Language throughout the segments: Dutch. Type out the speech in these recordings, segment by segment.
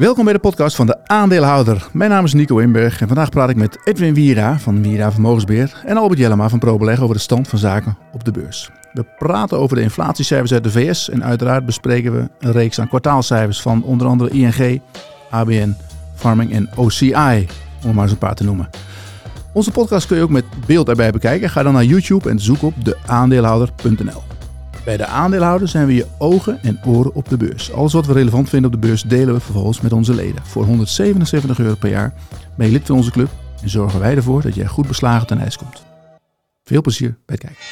Welkom bij de podcast van de aandeelhouder. Mijn naam is Nico Inberg en vandaag praat ik met Edwin Wiera van Wiera Vermogensbeheer en Albert Jellema van ProBeleg over de stand van zaken op de beurs. We praten over de inflatiecijfers uit de VS en uiteraard bespreken we een reeks aan kwartaalcijfers van onder andere ING, ABN, Farming en OCI, om maar eens een paar te noemen. Onze podcast kun je ook met beeld erbij bekijken. Ga dan naar YouTube en zoek op deaandeelhouder.nl. Bij de aandeelhouder zijn we je ogen en oren op de beurs. Alles wat we relevant vinden op de beurs delen we vervolgens met onze leden. Voor 177 euro per jaar ben je lid van onze club en zorgen wij ervoor dat jij goed beslagen ten ijs komt. Veel plezier bij het kijken.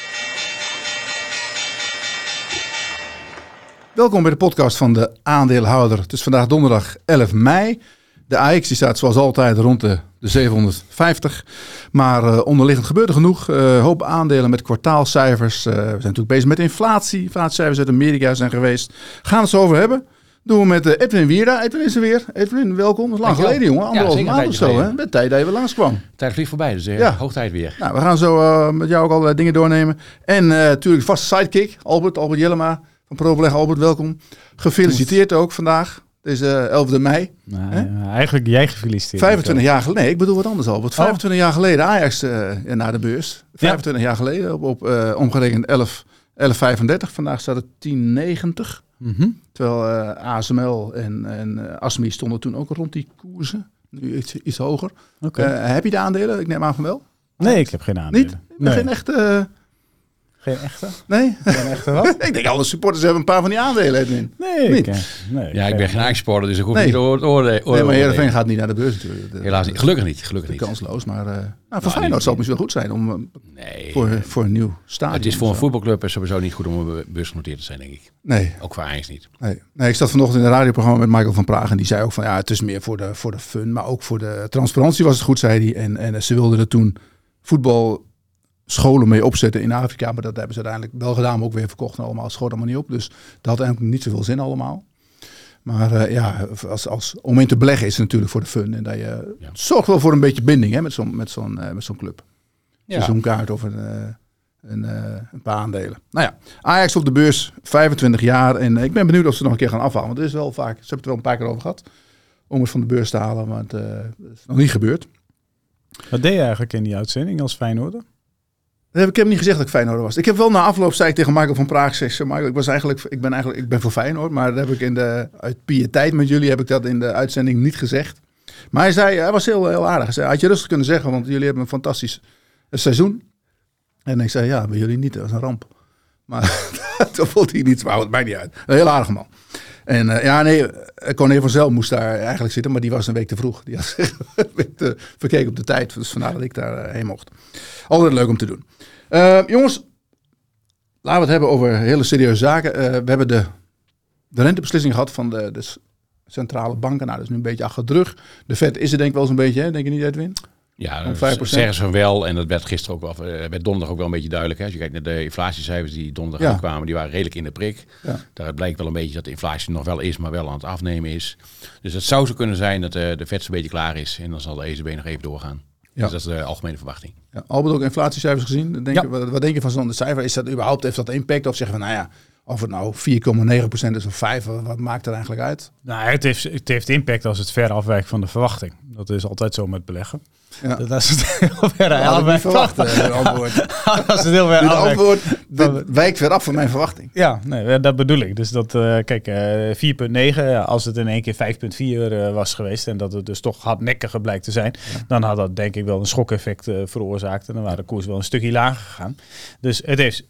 Welkom bij de podcast van de aandeelhouder. Het is vandaag donderdag 11 mei. De AX staat zoals altijd rond de, de 750. Maar uh, onderliggend gebeurt er genoeg. Uh, hoop aandelen met kwartaalcijfers. Uh, we zijn natuurlijk bezig met inflatie. Inflatiecijfers uit Amerika zijn geweest. Gaan we het zo over hebben. Doen we met Edwin Wierda. Edwin is er weer. Edwin, welkom. Dat is lang geleden, jongen. Anderhalve ja, maand of zo. Hè? Met tijd dat je weer langskwam. Tijd vliegt voorbij, dus ja. hoog tijd weer. Nou, we gaan zo met jou ook allerlei dingen doornemen. En natuurlijk vaste sidekick. Albert, Albert Jellema van ProBeleg. Albert, welkom. Gefeliciteerd ook vandaag. Is uh, 11e mei. Nou, eigenlijk jij gefeliciteerd. 25 jaar geleden. Nee, ik bedoel wat anders al. Want 25 oh. jaar geleden Ajax uh, naar de beurs. 25 ja. jaar geleden op, op uh, omgerekend 11, 11,35. Vandaag staat het 10,90. Mm -hmm. Terwijl uh, ASML en, en ASMI stonden toen ook rond die koersen. Nu iets, iets hoger. Okay. heb je de aandelen? Ik neem aan van wel. Nee, ik heb geen aandelen. Niet? Nee. Geen echte... Geen echte? Nee. Geen echte wat? ik denk alle supporters hebben een paar van die aandelen, Edwin. Nee, ik, nee Ja, ik ben geen supporter, dus ik hoef nee. niet te oordelen. Nee, maar Heerenveen gaat niet naar de beurs natuurlijk. De, Helaas niet. Gelukkig niet. Gelukkig niet. Kansloos, maar uh, nou, voor Feyenoord zal het misschien wel goed zijn om uh, nee, voor, voor een nieuw stadion. Het is voor een voetbalclub sowieso niet goed om een beursgenoteerd te zijn, denk ik. Nee. Ook voor Ajax niet. Nee. nee, ik zat vanochtend in een radioprogramma met Michael van Praag en die zei ook van ja, het is meer voor de, voor de fun, maar ook voor de transparantie was het goed, zei hij. En, en ze wilden er toen voetbal scholen mee opzetten in Afrika. Maar dat hebben ze uiteindelijk wel gedaan, maar ook weer verkocht en allemaal. schoot allemaal niet op. Dus dat had eigenlijk niet zoveel zin allemaal. Maar uh, ja, als, als, om in te beleggen is het natuurlijk voor de fun. En dat je ja. zorgt wel voor een beetje binding hè, met zo'n met zo'n uh, met zo'n club. Ja. Zo'n kaart of een, uh, een, een, paar aandelen. Nou ja, Ajax op de beurs, 25 jaar. En ik ben benieuwd of ze nog een keer gaan afhalen. Want het is wel vaak, ze hebben het er wel een paar keer over gehad. Om het van de beurs te halen, maar het is nog niet gebeurd. Wat deed je eigenlijk in die uitzending als Feyenoorder? Dat heb ik, niet gezegd dat ik Feyenoord was. Ik heb wel na afloop zei ik tegen Michael van Praag, zeg, Michael, ik was eigenlijk, ik ben eigenlijk, ik ben voor Feyenoord, maar dat heb ik in de uit pietijd met jullie heb ik dat in de uitzending niet gezegd. Maar hij zei, hij was heel, heel aardig. Hij zei, had je rustig kunnen zeggen, want jullie hebben een fantastisch seizoen. En ik zei, ja, bij jullie niet, dat was een ramp. Maar toen vond hij niet, maar het mij niet uit. Heel aardig man. En uh, ja, nee, Corné van Zel moest daar eigenlijk zitten, maar die was een week te vroeg. Die had zich verkeken op de tijd, dus vandaar dat ik daar uh, heen mocht. Altijd leuk om te doen. Jongens, laten we het hebben over hele serieuze zaken. we hebben de, de rentebeslissing gehad van de, centrale banken. Nou, dat is nu een beetje achter de rug. De Fed is er denk ik wel eens een beetje, hè? denk je niet Edwin? Ja, dat zeggen ze wel. En dat werd gisteren ook wel, werd donderdag ook wel een beetje duidelijk. Hè. Als je kijkt naar de inflatiecijfers die donderdag ja. kwamen, die waren redelijk in de prik. Ja. Daar blijkt wel een beetje dat de inflatie nog wel is, maar wel aan het afnemen is. Dus het zou zo kunnen zijn dat de, de vet een beetje klaar is. En dan zal de ECB nog even doorgaan. Ja. Dus dat is de algemene verwachting. Ja, Albert ook inflatiecijfers gezien. Denk, ja. wat, wat, denk je van zo'n cijfer? Is dat überhaupt, heeft dat impact? Of zeggen we, nou ja, of het nou 4,9% is of 5, wat maakt er eigenlijk uit? Nou, het heeft, het heeft impact als het ver afwijkt van de verwachting. Dat is altijd zo met beleggen. Ja. Dat is het heel ver afwijkt. antwoord. dat is het heel ver antwoord wijkt weer af van mijn verwachting. Ja, nee, dat bedoel ik. Dus dat, uh, kijk, uh, 4,9, als het in één keer 5,4 uh, was geweest en dat het dus toch hardnekkiger blijkt te zijn, ja. dan had dat denk ik wel een schokeffect veroorzaakt en dan waren de koers wel een stukje lager gegaan. Dus het heeft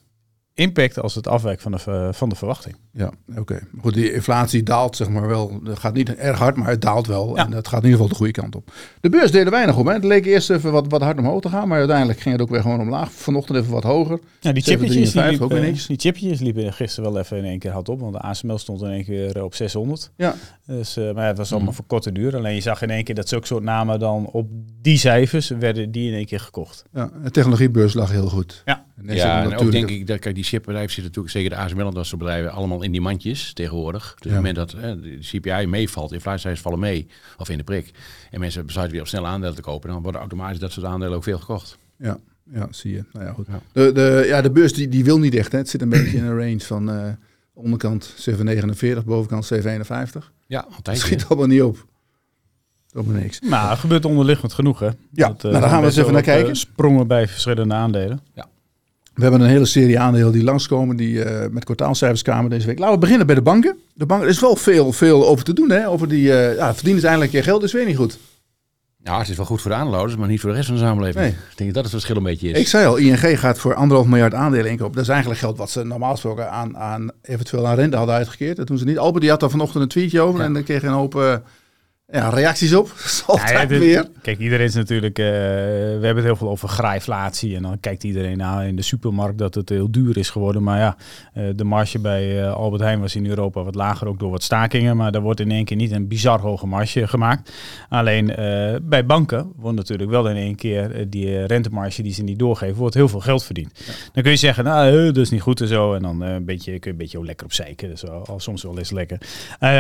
impact als het afwijkt van de, van de verwachting. Ja, oké. Goed, die inflatie daalt zeg maar wel. Het gaat niet erg hard, maar het daalt wel. Ja. En dat gaat in ieder geval de goede kant op. De beurs deden weinig op. Hè. Het leek eerst even wat, wat hard omhoog te gaan, maar uiteindelijk ging het ook weer gewoon omlaag. Vanochtend even wat hoger. Ja, die chipjes, die, liep, ook uh, die chipjes liepen gisteren wel even in één keer hard op, want de ASML stond in één keer op 600. Ja. Dus, uh, maar het was allemaal mm. voor korte duur. Alleen je zag in één keer dat zulke soort namen dan op die cijfers werden die in één keer gekocht. Ja, de technologiebeurs lag heel goed. Ja. En ja, en ook denk ik dat kijk, die chipbedrijven zitten natuurlijk, zeker de ASML en dat soort bedrijven, allemaal in die mandjes tegenwoordig. Dus op het moment dat hè, de CPI meevalt, inflatiecijfers vallen mee, of in de prik, en mensen besluiten weer op snel aandelen te kopen, dan worden automatisch dat soort aandelen ook veel gekocht. Ja, ja zie je. Nou ja, goed. Ja. De, de, ja, de beurs die, die wil niet echt. Hè. Het zit een beetje in een range van uh, Onderkant 749, bovenkant 751. Ja, altijd. Schiet allemaal niet op. Helemaal niks. Maar er gebeurt onderliggend genoeg, hè? Ja, Dat, nou, daar gaan we eens even naar kijken. sprongen bij verschillende aandelen. Ja. We hebben een hele serie aandelen die langskomen, die uh, met kwartaalcijfers kwamen deze week. Laten we beginnen bij de banken. De banken, er is wel veel, veel over te doen, hè? Over die, uh, ja, verdienen ze eindelijk je geld, is weer niet goed. Ja, het is wel goed voor de aandeelhouders, maar niet voor de rest van de samenleving. Nee. Ik denk dat het verschil een beetje is. Ik zei al, ING gaat voor anderhalf miljard aandelen inkopen. Dat is eigenlijk geld wat ze normaal gesproken aan, aan eventueel aan rente hadden uitgekeerd. Dat doen ze niet. Albert die had daar vanochtend een tweetje over ja. en dan kreeg een hoop... Uh, ja, reacties op. Altijd ja, dit, weer. Kijk, iedereen is natuurlijk... Uh, we hebben het heel veel over graaiflatie. En dan kijkt iedereen nou in de supermarkt dat het heel duur is geworden. Maar ja, uh, de marge bij uh, Albert Heijn was in Europa wat lager, ook door wat stakingen. Maar daar wordt in één keer niet een bizar hoge marge gemaakt. Alleen bij banken wordt natuurlijk wel in één keer die rentemarge die ze niet doorgeven, wordt heel veel geld verdiend. Ja. Dan kun je zeggen, nou, dat is niet goed en zo. En dan een beetje, kun je een beetje lekker op zeiken. Dat is wel, al soms wel eens lekker.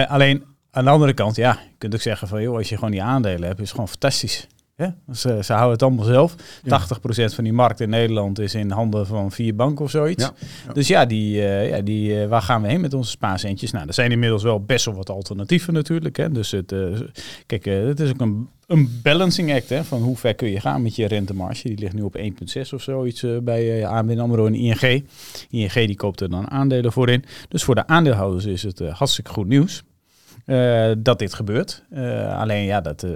alleen aan de andere kant, ja, je kunt ook zeggen van, joh, als je gewoon die aandelen hebt, is het gewoon fantastisch. Ja, ze, ze houden het allemaal zelf. Ja. 80% van die markt in Nederland is in handen van vier banken of zoiets. Ja, ja. Dus ja, die, uh, ja die, uh, waar gaan we heen met onze spaarcentjes? Nou, er zijn inmiddels wel best wel wat alternatieven natuurlijk. Hè. Dus het, uh, kijk, het is ook een, een balancing act. Hè, van hoe ver kun je gaan met je rentemarge. Die ligt nu op 1,6 of zoiets bij ABN AMRO en ING. ING die koopt er dan aandelen voor in. Dus voor de aandeelhouders is het hartstikke goed nieuws. Uh, dat dit gebeurt. Uh, alleen ja, dat uh,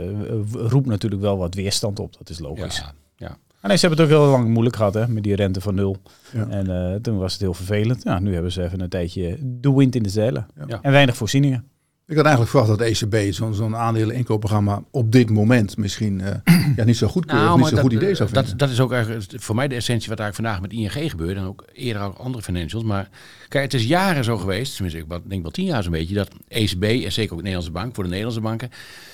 roept natuurlijk wel wat weerstand op. Dat is logisch. Ja, ja. Alleen ze hebben het ook heel lang moeilijk gehad hè, met die rente van nul. Ja. En toen was het heel vervelend. Ja, nu hebben ze even een tijdje de wind in de zeilen. Ja. En weinig voorzieningen. Ik had eigenlijk verwacht dat de ECB zo'n zo'n aandelen inkoopprogramma op dit moment misschien uh, ja, niet zo goed, nou, niet zo goed idee zou vinden. Dat, dat is ook eigenlijk voor mij de essentie wat eigenlijk vandaag met ING gebeurt en ook eerder ook andere financials. Maar kijk, het is jaren zo geweest, tenminste ik denk wel tien jaar zo'n beetje, dat ECB en zeker ook de Nederlandse bank, voor de Nederlandse banken,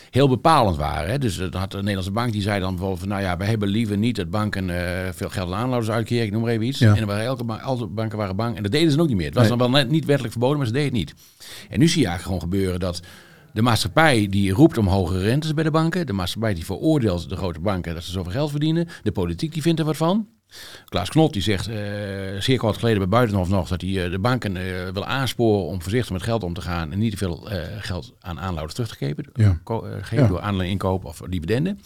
heel bepalend waren. Hè. Dus dan had de Nederlandse bank die zei dan bijvoorbeeld van, nou ja, we hebben liever niet dat banken uh, veel geld aan aanhouders uitkeren, ik noem maar even iets. Ja. En waren elke bank, alle banken waren bang en dat deden ze ook niet meer. Het was nee. dan wel net niet wettelijk verboden, maar ze deden het niet. En nu zie je eigenlijk gewoon gebeuren dat de maatschappij die roept om hogere rentes bij de banken. De maatschappij die veroordeelt de grote banken dat ze zoveel geld verdienen. De politiek die vindt er wat van. Klaas Knot die zegt uh, zeer kort geleden bij Buitenhof nog dat hij uh, de banken uh, wil aansporen om voorzichtig met geld om te gaan en niet te veel geld aan aanhouders terug te geven, ja. geven ja. door aandelen inkoop of dividenden.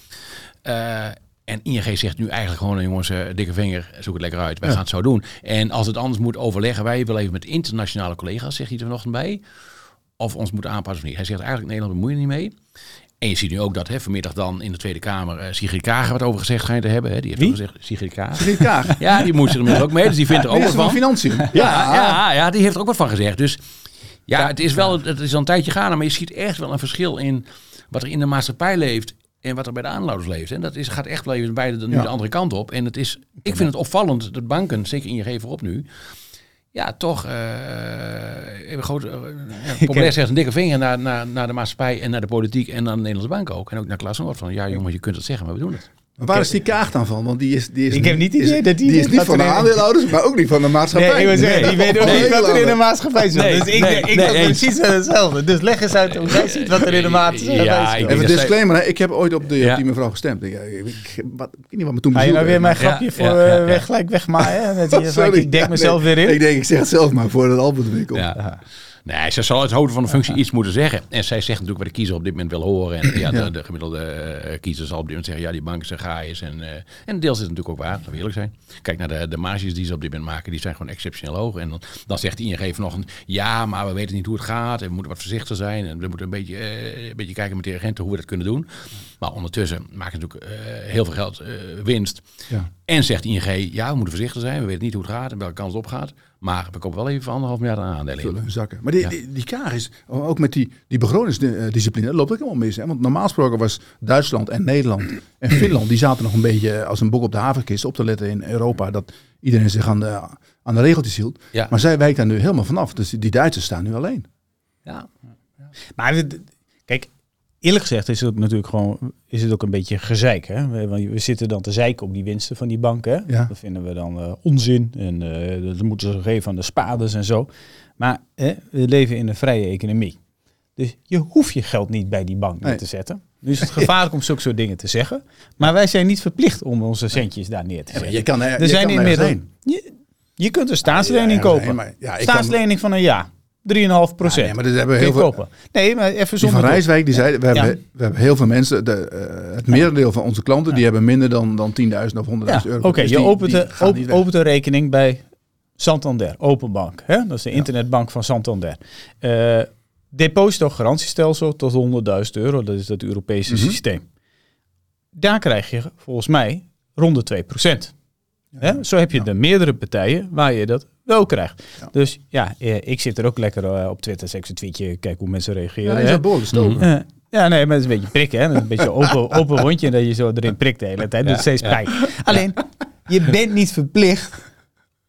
en ING zegt nu eigenlijk gewoon, jongens, dikke vinger, zoek het lekker uit. Wij ja. gaan het zo doen. En als het anders moet overleggen, wij willen even met internationale collega's, zegt hij er vanochtend bij of ons moeten aanpassen of niet. Hij zegt eigenlijk Nederland bemoeien niet mee. En je ziet nu ook dat hè, vanmiddag dan in de Tweede Kamer uh, Sigrid Kager wat over gezegd schijnt te hebben. Hè. Die heeft Wie? gezegd Sigrid Kager. Sigrid Kager. ja, die moest er ook mee. Dus die vindt er ook wat van. financiën. Ja, ja, ja, ja, die heeft er ook wat van gezegd. Dus ja, het is wel het is al een tijdje gaan, maar je ziet echt wel een verschil in wat er in de maatschappij leeft en wat er bij de aandeelhouders leeft. En dat is, gaat echt wel even beide nu ja. de andere kant op. En het is, ik vind het opvallend dat banken, zeker in je voorop nu, ja, toch uh, even groot, uh, ja, populair zegt een dikke vinger naar, naar, naar de maatschappij en naar de politiek en naar de Nederlandse bank ook. En ook naar Klaas Noord van, ja jongens, je kunt het zeggen, maar we doen het. Maar waar is die kaag dan van? Want die is, die is ik heb niet idee is, dat die, die is niet van de aandeelhouders, maar ook niet van de maatschappij. Nee, ik wil zeggen, die weet ook niet wat er in de maatschappij zit. Nee, dus ik, nee, ik nee, precies hetzelfde. Dus leg eens uit hoe jij ziet wat er in de maatschappij ja, zit. Even disclaimer, hè. ik heb ooit op, de, ja. op die mevrouw gestemd. Ik, ik, ik, wat, ik weet niet wat me toen Ga je nou weer mijn grapje voor uh, weg, gelijk wegmaaien? Ik denk mezelf weer in. Ik denk, ik zeg het zelf maar voordat Albert weer komt. Nee, ze zal het houden van de functie iets moeten zeggen. En zij zegt natuurlijk wat de kiezer op dit moment wil horen. En ja, de, de gemiddelde uh, kiezer zal op dit moment zeggen... ja, die banken zijn gaaiers. En, uh, en deels is het natuurlijk ook waar, dat we eerlijk zijn. Kijk naar de, de marges die ze op dit moment maken. Die zijn gewoon exceptioneel hoog. En dan, dan zegt ING vanochtend... ja, maar we weten niet hoe het gaat. En we moeten wat voorzichtig zijn. En we moeten een beetje, uh, een beetje kijken met de agenten hoe we dat kunnen doen. Maar ondertussen maken ze natuurlijk heel veel geld winst. Ja. En zegt ING, ja, we moeten voorzichtig zijn. We weten niet hoe het gaat en welke kans het opgaat. Maar we kopen wel even voor anderhalf miljard aan aandelen. Vullen zakken. Maar die, ja. die, die kaag is, ook met die, die begrotingsdiscipline, loopt ook helemaal mis. Hè? Want normaal gesproken was Duitsland en Nederland en Finland, die zaten nog een beetje als een bok op de haverkist op te letten in Europa. Dat iedereen zich aan de, aan de regeltjes hield. Ja. Maar zij wijkt daar nu helemaal vanaf. Dus die Duitsers staan nu alleen. Ja. ja. Maar kijk, eerlijk gezegd is het natuurlijk gewoon is het ook een beetje gezeik. Hè? We, we zitten dan te zeiken op die winsten van die banken. Ja. Dat vinden we dan uh, onzin. En uh, dat moeten ze geven aan de spades en zo. Maar hè, we leven in een vrije economie. Dus je hoeft je geld niet bij die bank neer te zetten. Nu is het gevaarlijk om zulke soort dingen te zeggen. Maar wij zijn niet verplicht om onze centjes daar neer te zetten. Ja, je kan er, er zijn inmiddels. Je, je kunt een staatslening kopen. Maar, staatslening kan... van een jaar. 3,5 procent. nee, maar dat hebben heel veel. Kopen. Nee, maar even zonder. van. Rijswijk, die zei, we hebben, Ja. we hebben heel veel mensen, de, eh, het merendeel van onze klanten, die hebben minder dan, dan 10.000 of 100.000 Ja, euro. Oké, Dus je opent, de, op- opent een rekening bij Santander, Open Bank. Hè? Dat is de internetbank van Santander. Eh depositogarantiestelsel tot 100.000 euro, dat is dat Europese Mhm. systeem. Daar krijg je volgens mij rond de 2%. Hè? Zo heb je de meerdere partijen waar je dat wel krijgt. Ja. Dus ja, eh, ik zit er ook lekker eh, op Twitter, ik een tweetje, kijk hoe mensen reageren. Ja, is dat behoorlijk stoken. Eh, ja, nee, maar het is een beetje prikken. Hè? Een beetje open, open rondje dat je zo erin prikt de hele tijd. Dat is steeds pijn. Alleen, je bent niet verplicht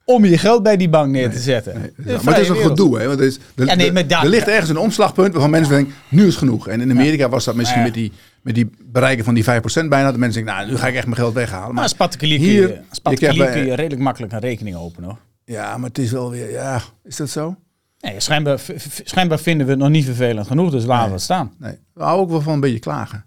om je geld bij die bank neer te zetten. Nee, maar het is een wereld. gedoe, hè? Want er, is, er, Ja, nee, er- er ligt ergens een omslagpunt waarvan mensen denken, nu is genoeg. En in Amerika was dat misschien Ja. met, die, met die bereiken van die 5% bijna. Dat mensen denken, nou, nu ga ik echt mijn geld weghalen. Maar Maar, als particulier, kun hier- je, als particulier kun je redelijk makkelijk een rekening openen. Hoor. Ja, maar het is wel weer, ja, is dat zo? Nee, schijnbaar, vinden we het nog niet vervelend genoeg, dus laten we het staan. Nee, we houden ook wel van een beetje klagen.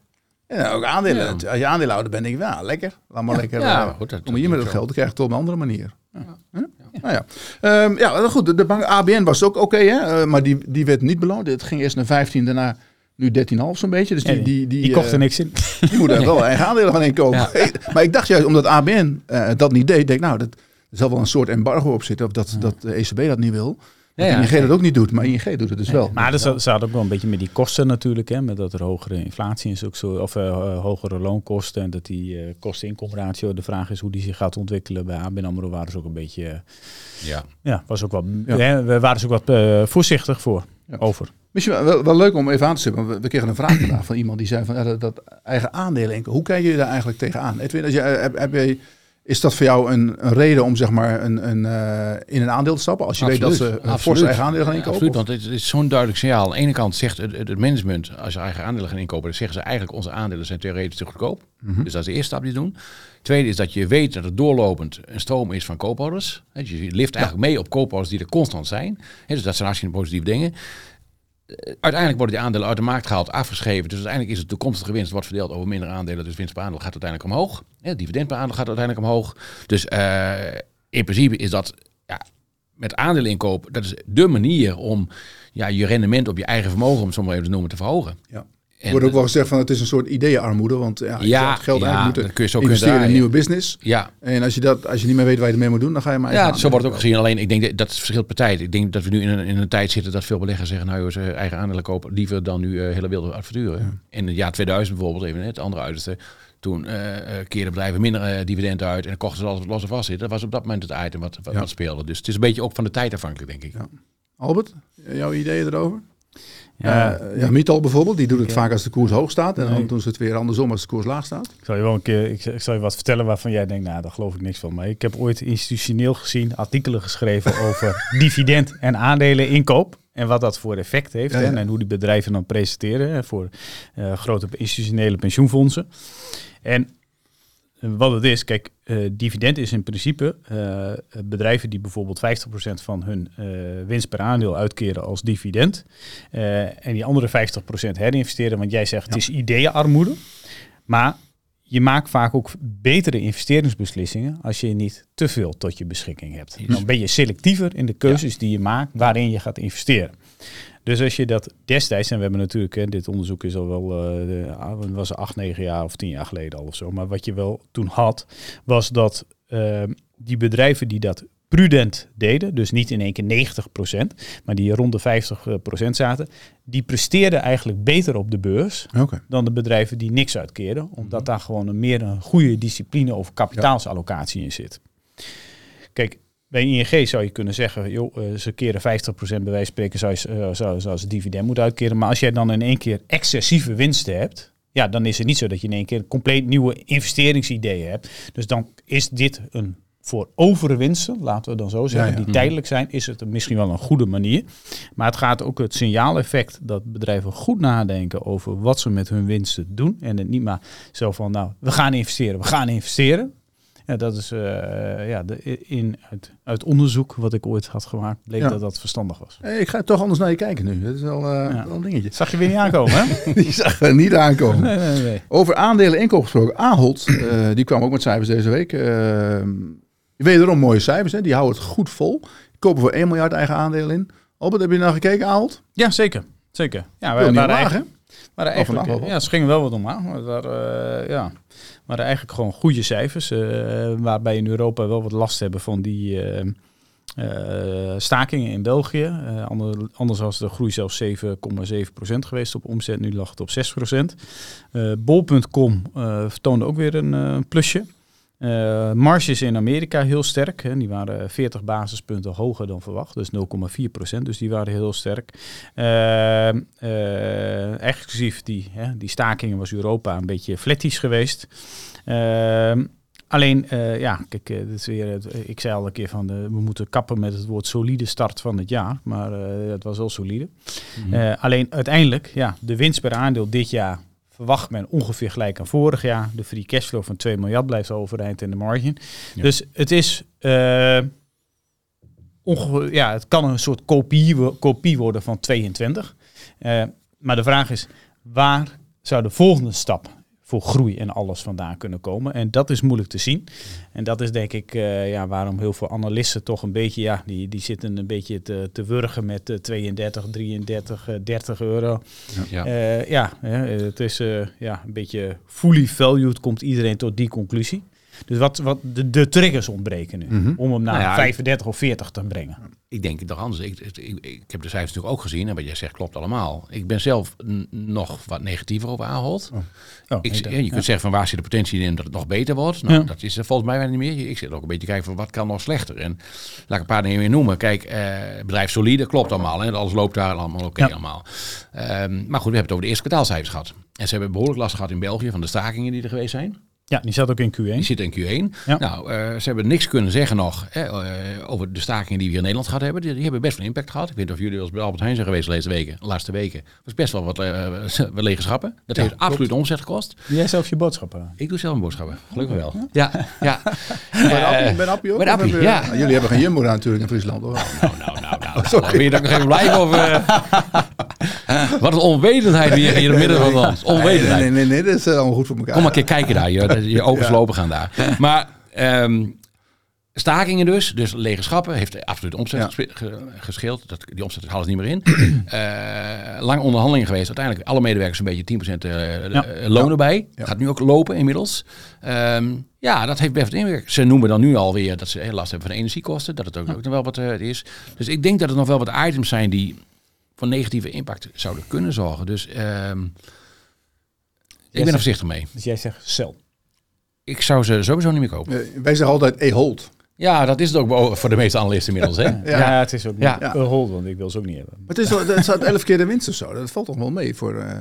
En ook aandelen. Als je aandeelhouder bent, denk ik, ja, lekker. Laat maar lekker. Ja, eh, goed, dat- kom maar hier met dat geld, dan krijg je het op een andere manier. Ja. Huh? Nou ja. Ehm, ja, goed. De, de bank ABN was ook oké, hè? Eh, maar die, die werd niet beloond. Het ging eerst naar 15, daarna nu 13,5 zo'n beetje. Dus die, die, die, Die kocht er eh, niks in. die moet er wel eigen aandelen gaan inkopen. Maar ik dacht juist, omdat ABN eh, dat niet deed, denk ik, nou, dat, er zal wel een soort embargo op zitten. Of dat, dat de ECB dat niet wil. Ja, Dat ja. ING dat ook niet doet, maar ING doet het dus wel. Maar er zat, zat ook wel een beetje met die kosten natuurlijk, hè, met dat er hogere inflatie is, ook zo, of eh, eh, hogere loonkosten en dat die eh kosten-inkomratio, de vraag is hoe die zich gaat ontwikkelen. Bij ABN AMRO waren ze ook een beetje, Ja. ja, was ook wat, Ja. hè, we waren ze ook wat voorzichtig voor, Ja. over. Misschien wel, wel leuk om even aan te stippen. We, we kregen een vraag vandaag van iemand die zei van ja, dat, dat eigen aandelen. Hoe kijk je daar eigenlijk tegenaan? Edwin, als je, heb, heb je, is dat voor jou een, een reden om zeg maar een, een, eh, in een aandeel te stappen? Als je weet dat ze forse eigen aandelen gaan inkopen? Absoluut, want het is zo'n duidelijk signaal. Aan de ene kant zegt het, het management, als je eigen aandelen gaan inkopen, dan zeggen ze eigenlijk onze aandelen zijn theoretisch te goedkoop. Mhm. Dus dat is de eerste stap die ze doen. Tweede is dat je weet dat het doorlopend een stroom is van koophouders. Dus je lift eigenlijk mee op koophouders die er constant zijn. Dus dat zijn hartstikke positieve dingen. Uiteindelijk worden die aandelen uit de markt gehaald, afgeschreven. Dus uiteindelijk is het toekomstige winst wordt verdeeld over minder aandelen. Dus winst per aandeel gaat uiteindelijk omhoog. Hè, dividend per aandeel gaat uiteindelijk omhoog. Dus eh, in principe is dat ja, met aandelen inkopen, dat is de manier om ja, je rendement op je eigen vermogen, om zo maar even te noemen, te verhogen. Ja. Er wordt ook wel gezegd van het is een soort ideeënarmoede. Want ja, je Ja, geld ja, dat moeten kun je zo investeren in een nieuwe business. ja, En als je, dat, als je niet meer weet waar je ermee moet doen, dan ga je maar ja, zo wordt het ook gezien. Alleen ik denk dat, dat het verschilt per tijd. Ik denk dat we nu in een, in een tijd zitten dat veel beleggers zeggen, nou eh, eigen aandelen kopen liever dan nu eh, hele wilde adverturen. In het jaar 2000 bijvoorbeeld, even het andere uiterste, toen eh eh, keerden bedrijven minder eh, dividend uit en kochten ze alles wat los en vast zit. Dat was op dat moment het item wat, wat, Ja. wat speelde. Dus het is een beetje ook van de tijd afhankelijk, denk ik. Ja. Albert, jouw ideeën erover? Ja, Eh, ja, bijvoorbeeld, die doet het Ja. vaak als de koers hoog staat. En dan Nee. doen ze het weer andersom als de koers laag staat. Ik zal je wel een keer, ik, ik zal je wat vertellen waarvan jij denkt, nou, daar geloof ik niks van. Maar ik heb ooit institutioneel gezien artikelen geschreven over dividend en aandelen inkoop. En wat dat voor effect heeft. Ja, hè, ja. en hoe die bedrijven dan presenteren hè, voor eh, grote institutionele pensioenfondsen. En wat het is, kijk, eh, dividend is in principe eh, bedrijven die bijvoorbeeld 50% van hun eh, winst per aandeel uitkeren als dividend. en die andere 50% herinvesteren. Want jij zegt het is ideeënarmoede. Maar je maakt vaak ook betere investeringsbeslissingen als je niet te veel tot je beschikking hebt. Dan ben je selectiever in de keuzes die je maakt waarin je gaat investeren. Dus als je dat destijds, en we hebben natuurlijk, hè, dit onderzoek is al wel, wat was het, acht, negen jaar of tien jaar geleden al of zo. Maar wat je wel toen had, was dat eh, die bedrijven die dat prudent deden, dus niet in één keer 90%, maar die rond de 50% zaten, die presteerden eigenlijk beter op de beurs dan de bedrijven die niks uitkeren, omdat daar gewoon een meer een goede discipline of kapitaalsallocatie in zit. Kijk, bij ING zou je kunnen zeggen, joh, eh, ze keren 50% bij wijze van spreken zou, je, eh, zou, zou ze dividend moeten uitkeren. Maar als jij dan in één keer excessieve winsten hebt, ja, dan is het niet zo dat je in één keer compleet nieuwe investeringsideeën hebt. Dus dan is dit een voor overwinsten, laten we dan zo zeggen, Ja, ja. die tijdelijk zijn, is het misschien wel een goede manier. Maar het gaat ook het signaaleffect dat bedrijven goed nadenken over wat ze met hun winsten doen. En het niet maar zo van, nou, we gaan investeren, we gaan investeren. Ja, dat is eh, ja, de, in, uit, uit onderzoek wat ik ooit had gemaakt, bleek Ja. dat dat verstandig was. Hey, ik ga toch anders naar je kijken nu. Dat is wel, eh, Ja. wel een dingetje. Zag je weer niet aankomen, hè? Die zag er niet aankomen. Nee, nee, nee. Over aandelen inkoop gesproken. Ahold, eh, die kwam ook met cijfers deze week. Uh, wederom mooie cijfers. Hè? Die houden het goed vol. Kopen voor 1 miljard eigen aandelen in. Albert, heb je nou gekeken, Aalt? Ja, zeker. Zeker. Ja, we waren eigenlijk, waren eigenlijk ja, ze gingen wel wat omlaag. Maar uh, ja, waren eigenlijk gewoon goede cijfers. Uh, waarbij in Europa wel wat last hebben van die uh, stakingen in België. Anders, was de groei zelfs 7,7% geweest op omzet. Nu lag het op 6%. Uh, Bol.com vertoonde ook weer een plusje. Marges in Amerika heel sterk. Hè. Die waren 40 basispunten hoger dan verwacht. Dus 0,4%. Dus die waren heel sterk. exclusief die, hè, die stakingen was Europa een beetje flattisch geweest. Alleen, uh, ja, kijk, uh, dit is weer, uh, ik zei al een keer van, we moeten kappen met het woord solide start van het jaar. Maar het was wel solide. Mm -hmm. alleen uiteindelijk, ja, de winst per aandeel dit jaar verwacht men ongeveer gelijk aan vorig jaar. De free cashflow van 2 miljard blijft overeind in de margin. Ja. Dus het is, ongeveer, ja, het kan een soort kopie, kopie worden van 22. maar de vraag is, waar zou de volgende stap voor groei en alles vandaan kunnen komen. En dat is moeilijk te zien. En dat is denk ik uh, ja, waarom heel veel analisten toch een beetje, ja, die, die zitten een beetje te, te wurgen met uh, 32, 33, uh, 30 euro. Ja, ja. ja het is eh, ja, een beetje fully valued, komt iedereen tot die conclusie. Dus wat, wat de, de triggers ontbreken nu, mm -hmm. om hem naar nou ja, 35 of 40 te brengen. Ik denk toch anders. Ik, ik, ik, heb de cijfers natuurlijk ook gezien en wat jij zegt klopt allemaal. Ik ben zelf nog wat negatiever over Ahold. Oh. Oh, ik, ja, je kunt zeggen van waar zit de potentie in dat het nog beter wordt. Nou, Dat is er volgens mij niet meer. Ik zit ook een beetje te kijken van wat kan nog slechter. En laat ik een paar dingen weer noemen. Kijk, eh, bedrijf solide klopt allemaal. Hè. Alles loopt daar allemaal oké okay allemaal. Um, maar goed, we hebben het over de eerste kwartaalcijfers gehad. En ze hebben behoorlijk last gehad in België van de stakingen die er geweest zijn. Ja, die zat ook in Q1. Die zit in Q1. Ja. Nou, uh, ze hebben niks kunnen zeggen nog hè, uh, over de stakingen die we hier in Nederland gehad hebben. Die, die, hebben best wel impact gehad. Ik weet niet of jullie als bij Albert Heijn zijn geweest de laatste weken. De laatste weken. Dat is best wel wat uh, lege schappen. Dat ja, heeft klopt. absoluut omzet gekost. Doe jij zelf je boodschappen? Ik doe zelf mijn boodschappen. Gelukkig wel. Ja, ja. Bij Appie ook? Bij Appie, ja. Nou, jullie hebben geen Jumbo natuurlijk in Friesland. Hoor. Nou, nou, nou, nou. Oh, ben je dan nog even blijven? Of, wat een onwetendheid hier in het midden van ons. Onwetendheid. Nee, nee, nee, dat is allemaal goed voor elkaar. Kom maar een keer kijken daar. Je, je ogen lopen gaan daar. Maar um, stakingen dus, dus lege schappen, heeft absoluut omzet gescheeld. Dat, die omzet halen ze niet meer in. uh, lang onderhandelingen geweest. Uiteindelijk alle medewerkers een beetje 10% uh, loon erbij. Gaat nu ook lopen inmiddels. Um, ja, dat heeft best inwerking. Ze noemen dan nu alweer dat ze heel last hebben van energiekosten. Dat het ook, ook nog wel wat uh, is. Dus ik denk dat er nog wel wat items zijn die van negatieve impact zouden kunnen zorgen. Dus um, ik ben er voorzichtig mee. Dus jij zegt cel ik zou ze sowieso niet meer kopen. Uh, wij zeggen altijd e-hold. Ja, dat is het ook voor de meeste analisten inmiddels. Hè? ja. ja, het is ook niet ja. hold, want ik wil ze ook niet hebben. Maar het, is wel, het staat elf keer de winst of zo. Dat valt toch wel mee voor... Uh,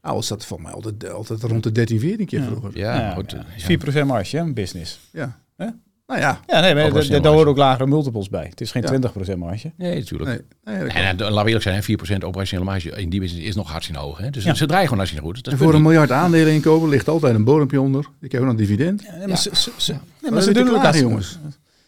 Oud staat voor mij altijd, altijd rond de 13, 14 keer vroeger. Ja, ja, goed. Ja. 4% marge, hè, business. Ja. Huh? Nou ja. Ja, nee, maar daar horen ook lagere multiples bij. Het is geen ja. 20% marge. Nee, natuurlijk. Nee, nee, en laten we eerlijk zijn, 4% operationele marge in die business is nog hartstikke hoog. Hè? Dus ja. ze draaien gewoon als je goed. Dat en voor een miljard aandelen inkopen ligt altijd een bodempje onder. Ik heb nog dividend. Ja, nee, maar ze, ze, ze, nee, maar ze doen het klagen, jongens.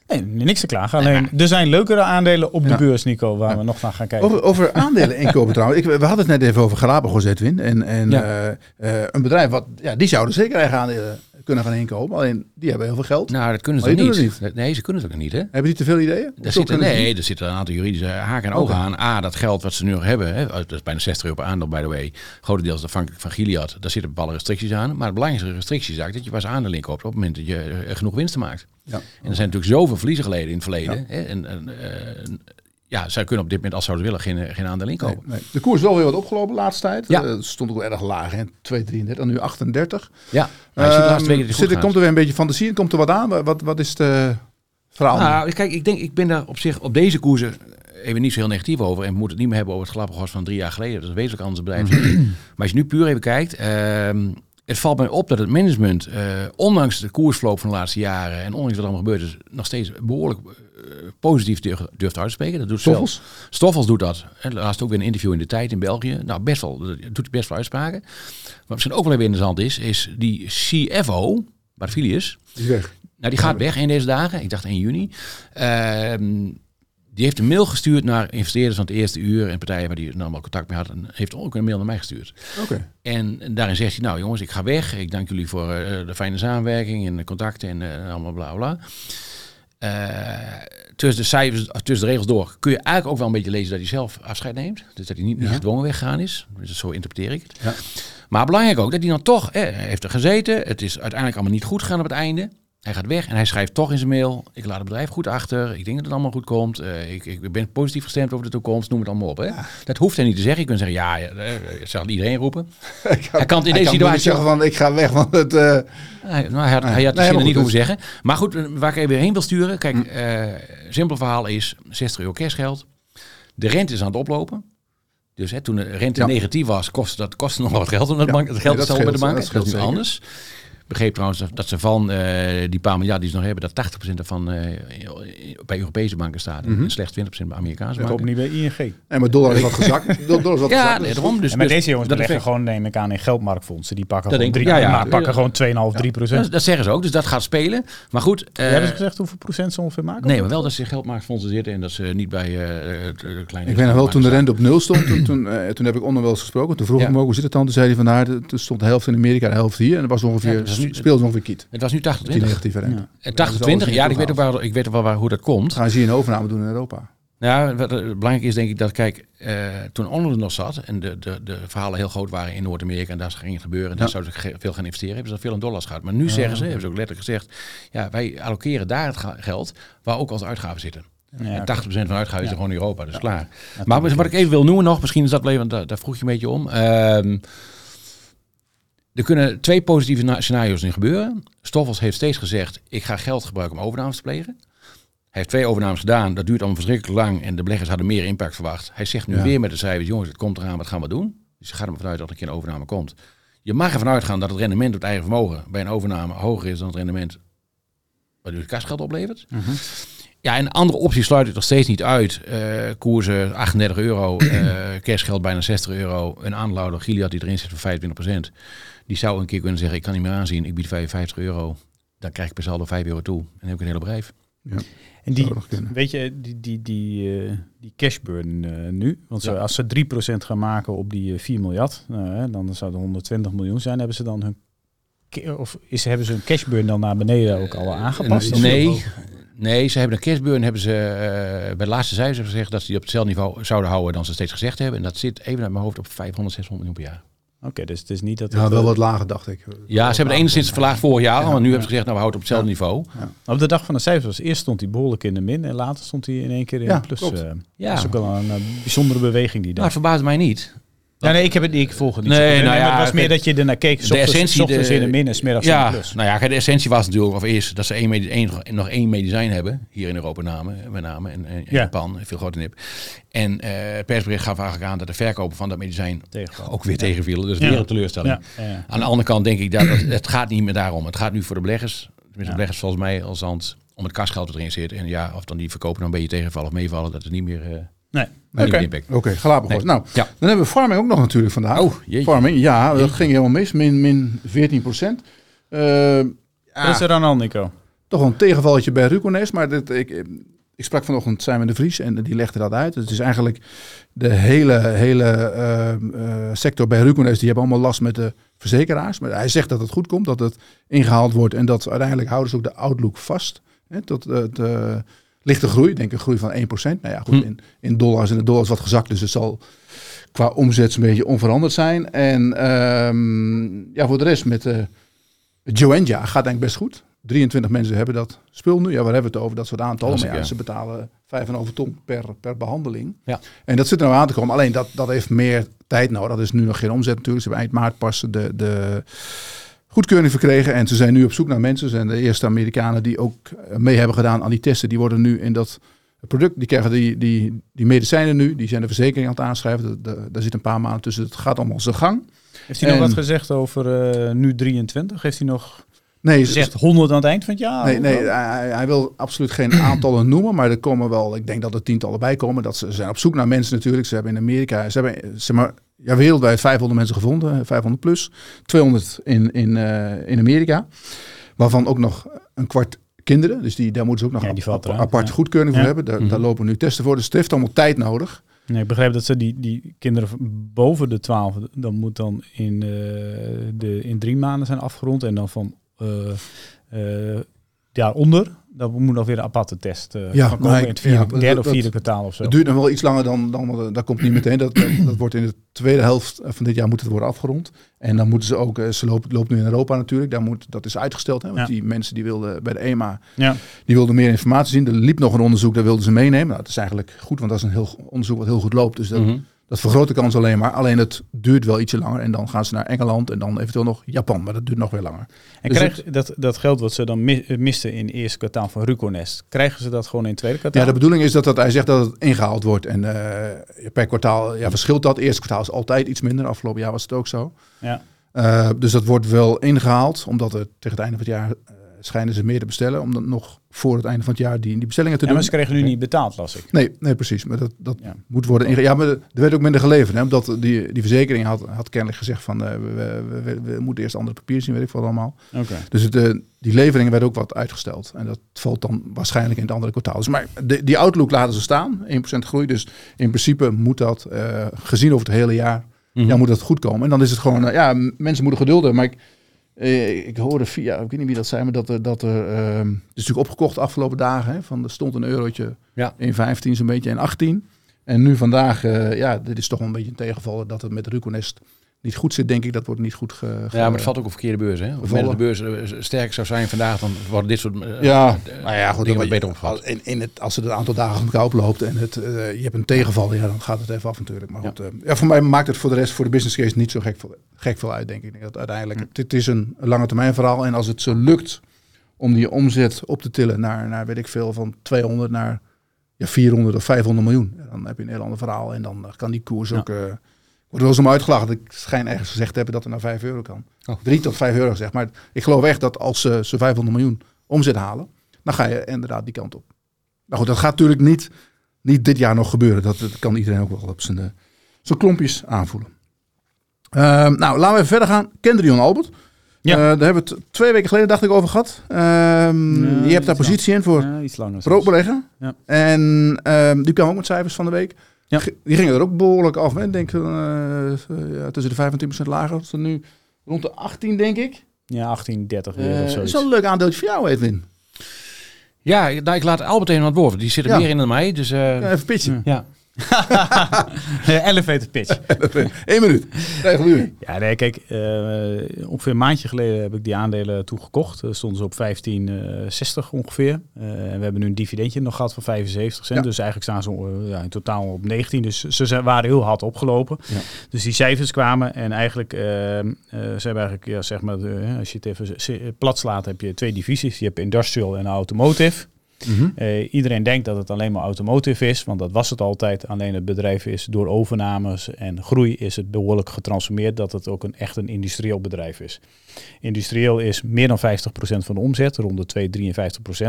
Nee, niks te klagen. Alleen, er zijn leukere aandelen op de beurs, Nico, waar we nog naar gaan kijken. Over, over aandelen inkopen trouwens. Ik, we hadden het net even over Galapagos, Edwin. En, en uh, uh, een bedrijf, wat, ja, die zouden zeker eigen aandelen kunnen gaan inkopen. Alleen die hebben heel veel geld. Nou, dat kunnen ze niet. niet. Nee, ze kunnen het ook niet. Hè? Hebben die te veel ideeën? Daar zitten, nee, er zitten een aantal juridische haken en ogen okay. aan. A, dat geld wat ze nu nog hebben, hè, dat is bijna 60 euro per aandeel, by the way. Grotendeels afhankelijk van Gilead. Daar zitten bepaalde restricties aan. Maar de belangrijkste restrictie is dat je pas aandelen inkoopt op het moment dat je uh, genoeg winsten maakt. Ja. En er zijn natuurlijk zoveel verliezen geleden in het verleden. Ja. Hè, en, en uh, ja, zij kunnen op dit moment, als zouden willen, geen, geen aandeel inkopen. Nee, nee. De koers is wel weer wat opgelopen de laatste tijd. Ja. Uh, stond ook wel erg laag, hè? 2,33 en nu 38. Ja, uh, uh, laatste weken zit, er, komt er weer een beetje fantasie in? Komt er wat aan? Wat, wat is het verhaal? Nou, kijk, ik denk, ik ben daar op zich op deze koersen even niet zo heel negatief over. En we moeten het niet meer hebben over het Galapagos van drie jaar geleden. Dat is een wezenlijk anders bedrijf. maar als je nu puur even kijkt... Ehm, het valt mij op dat het management, uh, ondanks de koersverloop van de laatste jaren en ondanks wat er allemaal gebeurd is, nog steeds behoorlijk uh, positief durft, uit te spreken. Dat doet Stoffels? Stoffels doet dat. En laatst ook weer een interview in de tijd in België. Nou, best wel, doet best wel uitspraken. Wat misschien ook wel even interessant is, is die CFO, Barfilius. Die is weg. Nou, die gaat weg in deze dagen. Ik dacht 1 juni. Uh, die heeft een mail gestuurd naar investeerders van het eerste uur en partijen waar die normaal contact mee hadden. Heeft ook een mail naar mij gestuurd. Oké. En daarin zegt hij, nou jongens, ik ga weg. Ik dank jullie voor uh, de fijne samenwerking en de contacten en uh, allemaal bla bla. Uh, tussen de cijfers, tussen de regels door, kun je eigenlijk ook wel een beetje lezen dat hij zelf afscheid neemt. Dus dat hij niet, niet gedwongen weggegaan is. Dus zo interpreteer ik het. Ja. Maar belangrijk ook dat hij dan toch, eh, heeft er gezeten. Het is uiteindelijk allemaal niet goed gegaan op het einde. Hij gaat weg en hij schrijft toch in zijn mail: Ik laat het bedrijf goed achter. Ik denk dat het allemaal goed komt. Uh, ik, ik, ben positief gestemd over de toekomst. Noem het allemaal op. Hè? Dat hoeft hij niet te zeggen. Je kunt zeggen: Ja, ja dat zal iedereen roepen. hij kan het in deze situatie zeggen: van, Ik ga weg, want het. Uh... Hij, nou, hij had, hij had nee, niet hoeven zeggen. Maar goed, waar ik even heen wil sturen. Kijk, uh, simpel verhaal is: 60 euro cashgeld. De rente is aan het oplopen. Dus hè, toen de rente ja. negatief was, kostte dat kostte nog wat geld om dat, bank, het geld te stellen bij de bank. Dat, dat is nu anders begreep trouwens dat ze van uh, die paar miljard die ze nog hebben, dat 80% ervan uh, bij Europese banken staat. Mm -hmm. En slechts 20% bij Amerikaanse banken. Dat niet bij ING. En maar dollar is wat gezakt. dollar is wat ja, gezakt. Nee, daarom. Dus, en maar dus, deze jongens beleggen gewoon, neem ik aan, in geldmarktfondsen. Die pakken dat gewoon, drie, ja, ja, maar pakken gewoon 2,5, 3 procent. Dat, dat, zeggen ze ook, dus dat gaat spelen. Maar goed. Uh, hebben ze gezegd hoeveel procent ze ongeveer maken? Nee, maar wel dat ze in geldmarktfondsen zitten en dat ze niet bij uh, kleine... Ik weet nog wel, toen de rente op nul stond, toen, toen, toen heb ik onder wel eens gesproken. Toen vroeg ik me ook, hoe zit het dan? Toen zei hij van, nou, toen stond de helft in Amerika, de helft hier. En dat was ongeveer, speelde ongeveer kiet. Het was nu 80 20. negatieve rente. Ja. 80 20, ja, ik weet, ook waar, ik weet ook wel waar, hoe dat komt. Gaan ze hier een overname doen in Europa? Ja, wat belangrijk is denk ik dat, kijk, uh, toen Onlund nog zat en de, de, de verhalen heel groot waren in Noord-Amerika en daar ging het gebeuren en ja. daar zouden ze veel gaan investeren, hebben ze veel in dollars gehad. Maar nu ja. zeggen ze, hebben ze ook letterlijk gezegd, ja, wij allokeren daar het geld waar ook als uitgaven zitten. Ja, en 80% van uitgaven is er gewoon in Europa, dus klaar. Maar wat ik even wil noemen nog, misschien is dat even, daar, daar vroeg je een beetje om. Uh, er kunnen twee positieve scenario's in gebeuren. Stoffels heeft steeds gezegd, ik ga geld gebruiken om overnames te plegen. Hij heeft twee overnames gedaan, dat duurt allemaal verschrikkelijk lang en de beleggers hadden meer impact verwacht. Hij zegt nu ja. weer met de cijfers, jongens, het komt eraan, wat gaan we doen? Dus je gaat ervan uit dat er een keer een overname komt. Je mag ervan uitgaan dat het rendement op het eigen vermogen bij een overname hoger is dan het rendement wat u het kasgeld oplevert. Uh -huh. Ja, en andere opties sluit ik nog steeds niet uit. Uh, koersen 38 euro, uh, cashgeld bijna 60 euro, een aandeelhouder Giliad die erin zit voor 25% die zou een keer kunnen zeggen, ik kan niet meer aanzien, ik bied 55 euro. Dan krijg ik per saldo 5 euro toe. En dan heb ik een hele bedrijf. Ja. En die, weet je, die, die, die, uh, die cashburn uh, nu, want ja. als ze 3% gaan maken op die uh, 4 miljard, nou, dan zou het 120 miljoen zijn. Hebben ze dan hun, of is, hebben ze hun cashburn dan naar beneden ook al aangepast? Nee, nee, ze hebben een cashburn, hebben ze bij de laatste cijfers gezegd dat ze die op hetzelfde niveau zouden houden dan ze steeds gezegd hebben. En dat zit even uit mijn hoofd op 500, 600 miljoen per jaar. Oké, okay, dus het is niet dat... Ja, wel wat lager, dacht ik. Ja, ze hebben het enigszins verlaagd vorig jaar, ja, maar nu hebben ze gezegd, nou, we houden op hetzelfde niveau. Ja. Op de dag van de cijfers was eerst stond hij behoorlijk in de min en later stond hij in één keer in de plus. Uh, ja, dat is ook wel een uh, bijzondere beweging die daar. Nou, het verbaast mij niet. Ja, nee, ik heb het niet, ik volg het niet. Nee, nou ja, het was meer dat je ernaar keek. De essentie de, in de min en smiddags ja, in de plus. Nou ja, de essentie was natuurlijk of eerst dat ze één, één, nog één medicijn hebben hier in Europa name, met name en, en ja. Japan, veel groter nip. En uh, het persbericht gaf eigenlijk aan dat de verkopen van dat medicijn Tegenval. ook weer ja. tegenvielen. Dus weer een teleurstelling. Aan de andere kant denk ik dat het, het gaat niet meer daarom. Het gaat nu voor de beleggers. Tenminste, de beleggers volgens mij als hand om het kasgeld erin zit. En ja, of dan die verkopen dan een beetje tegenvallen of meevallen, dat is niet meer. Uh, Nee. Oké, okay. okay, Galapagos. Nee. Nou, ja. dan hebben we farming ook nog natuurlijk vandaag. Oh, jeetje. Farming, ja, dat ging helemaal mis. Min, min 14 procent. Uh, ja, is er dan al, Nico? Toch wel een tegenvalletje bij Rucones, maar dit, ik, ik sprak vanochtend Simon de Vries en die legde dat uit. Het is eigenlijk de hele, hele uh, uh, sector bij Rucones, die hebben allemaal last met de verzekeraars. Maar hij zegt dat het goed komt, dat het ingehaald wordt en dat uiteindelijk houden ze ook de outlook vast. Hè, tot de lichte groei, denk een groei van 1%. Nou ja, goed, hm. in, in dollars en de dollar is wat gezakt, dus het zal qua omzet een beetje onveranderd zijn. En um, ja, voor de rest met uh, Joenja gaat denk ik best goed. 23 mensen hebben dat spul nu. Ja, waar hebben we het over? Dat soort aantallen. Maar ja, ze betalen 5,5 ton per, per behandeling. Ja. En dat zit er nou aan te komen. Alleen dat, dat heeft meer tijd nodig. Dat is nu nog geen omzet natuurlijk. Ze hebben eind maart pas de, de goedkeuring verkregen. En ze zijn nu op zoek naar mensen. Ze zijn de eerste Amerikanen die ook mee hebben gedaan aan die testen. Die worden nu in dat product, die krijgen die, die, die medicijnen nu. Die zijn de verzekering aan het aanschrijven. Daar zit een paar maanden tussen. Het gaat allemaal zijn gang. Heeft hij en, nog wat gezegd over uh, nu 23? Heeft hij nog... Nee, zegt 100 aan het eind van het jaar? Nee, nee hij, hij, wil absoluut geen aantallen noemen, maar er komen wel, ik denk dat er tientallen bij komen. Dat ze zijn op zoek naar mensen natuurlijk. Ze hebben in Amerika, ze hebben zeg maar, ja, wereldwijd 500 mensen gevonden, 500 plus, 200 in, in, uh, in Amerika, waarvan ook nog een kwart kinderen. Dus die, daar moeten ze ook nog ja, een aparte ja. goedkeuring voor ja. hebben. Daar, mm -hmm. daar, lopen nu testen voor. Dus het heeft allemaal tijd nodig. Nee, ik begrijp dat ze die, die kinderen boven de 12, dan moet dan in, uh, de, in drie maanden zijn afgerond. En dan van daaronder, dat moet nog weer een aparte test uh, ja, van komen in het vierde, derde of vierde kwartaal of zo. Het duurt nog wel iets langer dan, dan dat komt niet meteen. Dat, dat, wordt in de tweede helft van dit jaar moet het worden afgerond. En dan moeten ze ook, ze loopt, loopt nu in Europa natuurlijk, daar moet, dat is uitgesteld. Hè, want die mensen die wilden bij de EMA, ja. die wilden meer informatie zien. Er liep nog een onderzoek, daar wilden ze meenemen. Nou, dat is eigenlijk goed, want dat is een heel onderzoek wat heel goed loopt. Dus dat, mhm. Dat vergroot de kans alleen maar. Alleen het duurt wel ietsje langer. En dan gaan ze naar Engeland en dan eventueel nog Japan. Maar dat duurt nog weer langer. En dus dat, dat geld wat ze dan misten in het eerste kwartaal van Ruconest, krijgen ze dat gewoon in het tweede kwartaal? Ja, de bedoeling is dat, dat hij zegt dat het ingehaald wordt. En uh, per kwartaal ja, verschilt dat. Eerste kwartaal is altijd iets minder. Afgelopen jaar was het ook zo. Ja. Uh, dus dat wordt wel ingehaald. Omdat er tegen het einde van het jaar schijnen ze meer te bestellen. Om dan nog voor het einde van het jaar die, die bestellingen te ja, doen. Maar ze kregen nu niet betaald, las ik. Nee, nee precies. Maar dat, dat moet worden inge... Ja, maar er werd ook minder geleverd. Hè, omdat die, die verzekering had, had kennelijk gezegd van... Uh, we, we, we, moeten eerst andere papieren zien, weet ik veel allemaal. Okay. Dus het, uh, die leveringen werden ook wat uitgesteld. En dat valt dan waarschijnlijk in het andere kwartaal. Dus maar de, die outlook laten ze staan. 1% groei. Dus in principe moet dat, uh, gezien over het hele jaar... Mm -hmm. Ja, moet dat goed komen. En dan is het gewoon... ja, mensen moeten geduld hebben. Maar ik ik hoorde via, ik weet niet wie dat zei, maar dat er, dat er uh, het is natuurlijk opgekocht de afgelopen dagen. Hè, van er stond een eurotje ja. in 15, zo'n beetje in 18. En nu vandaag, uh, ja, dit is toch wel een beetje een tegenvaller dat het met Ruconest niet goed zit, denk ik. Dat wordt niet goed ge, Ja, maar het valt ook op verkeerde beurs. Hè? Of de beurs eh, sterk zou zijn vandaag, dan worden dit soort uh, ja, nou ja, goed, dingen beter opgevat. In, in het, als het een aantal dagen met elkaar oploopt en het, uh, je hebt een tegenval, ja, dan gaat het even af natuurlijk. Maar goed, ja. ja. voor mij maakt het voor de rest, voor de business case, niet zo gek, gek veel uit, denk ik. Dat uiteindelijk, het, het is een, een lange termijn verhaal. En als het zo lukt om die omzet op te tillen naar, naar weet ik veel, van 200 naar ja, 400 of 500 miljoen. Dan heb je een heel ander verhaal en dan kan die koers ook... Wordt wel eens om uitgelachen. Dat ik schijn ergens gezegd hebben dat er naar 5 euro kan. Oh. 3 tot 5 euro gezegd. Maar ik geloof echt dat als ze, ze 500 miljoen omzet halen, dan ga je inderdaad die kant op. Maar goed, dat gaat natuurlijk niet, niet dit jaar nog gebeuren. Dat, dat kan iedereen ook wel op zijn, zijn klompjes aanvoelen. Uh, nou, laten we even verder gaan. Kendrion Albert. Ja. Uh, daar hebben we het twee weken geleden, dacht ik, over gehad. Ehm, ja, je hebt daar positie lang. in voor ja, iets langer. Ja. En um, die kwam ook met cijfers van de week. Ja. Die gingen er ook behoorlijk af. Ik denk uh, ja, tussen de 25% lager. Dat nu rond de 18, denk ik. Ja, 18, 30 uh, of zo. is wel een leuk aandeeltje voor jou, Edwin. Ja, nou, ik laat Albert even aan het woord. Die zit er ja. meer in dan mij. Dus, uh, ja, even pitchen. Ja. Elevator pitch. Eén minuut. u. Ja, nee, kijk, uh, ongeveer een maandje geleden heb ik die aandelen toegekocht. Uh, stonden ze op 15,60 ongeveer. Uh, en we hebben nu een dividendje nog gehad van 75 cent. Ja. Dus eigenlijk staan ze ja, in totaal op 19. Dus ze waren heel hard opgelopen. Ja. Dus die cijfers kwamen en eigenlijk, ze hebben eigenlijk, ja, zeg maar, als je het even plat slaat, heb je twee divisies. Je hebt industrial en automotive. Mm uh, iedereen denkt dat het alleen maar automotive is, want dat was het altijd. Alleen het bedrijf is door overnames en groei is het behoorlijk getransformeerd dat het ook een echt een industrieel bedrijf is. Industrieel is meer dan 50% van de omzet, rond de 2,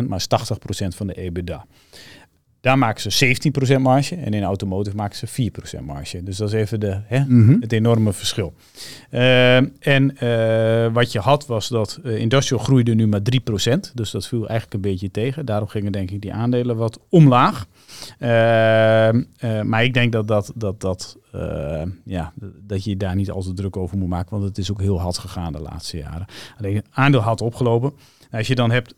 53%, maar 80% van de EBITDA. Daar maken ze 17% marge en in automotive maken ze 4% marge. Dus dat is even de, hè, mm -hmm. het enorme verschil. Uh, en uh, wat je had was dat uh, industrial groeide nu maar 3%. Dus dat viel eigenlijk een beetje tegen. Daarom gingen denk ik die aandelen wat omlaag. Ehm, maar ik denk dat, dat, dat, dat, ja, dat je daar niet al te druk over moet maken. Want het is ook heel hard gegaan de laatste jaren. Alleen het aandeel had opgelopen. Als je dan hebt,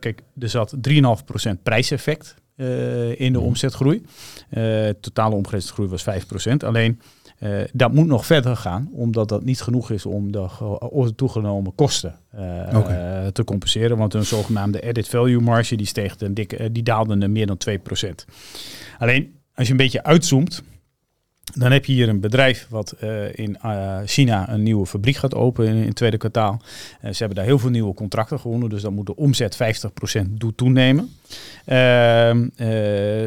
kijk, er zat 3,5% prijseffect uh, in de omzetgroei. Uh, totale omzetgroei was 5%. Alleen uh, dat moet nog verder gaan, omdat dat niet genoeg is om de toegenomen kosten okay. te compenseren. Want een zogenaamde added value marge die, steeg een dikke, die daalde naar meer dan 2%. Alleen als je een beetje uitzoomt, dan heb je hier een bedrijf wat uh, in uh, China een nieuwe fabriek gaat openen in, het tweede kwartaal. Uh, ze hebben daar heel veel nieuwe contracten gewonnen, dus dan moet de omzet 50% doet toenemen. Ehm,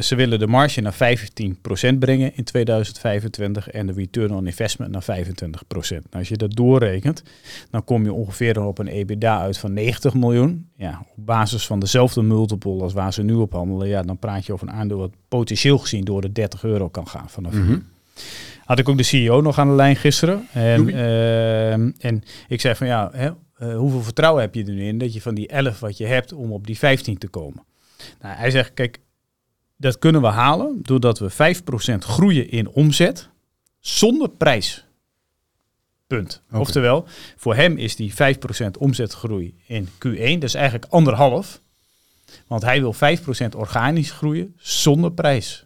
ze willen de marge naar 15% brengen in 2025 en de return on investment naar 25%. Nou, als je dat doorrekent, dan kom je ongeveer op een EBITDA uit van 90 miljoen. Ja, op basis van dezelfde multiple als waar ze nu op handelen, ja, dan praat je over een aandeel wat potentieel gezien door de 30 euro kan gaan vanaf mm. Had ik ook de CEO nog aan de lijn gisteren. En, uh, en ik zei van ja, hè, uh, hoeveel vertrouwen heb je er nu in dat je van die 11 wat je hebt om op die 15 te komen? Nou, hij zegt, kijk, dat kunnen we halen doordat we 5% groeien in omzet zonder prijs. Punt. Okay. Oftewel, voor hem is die 5% omzetgroei in Q1, dat is eigenlijk anderhalf. Want hij wil 5% organisch groeien zonder prijs.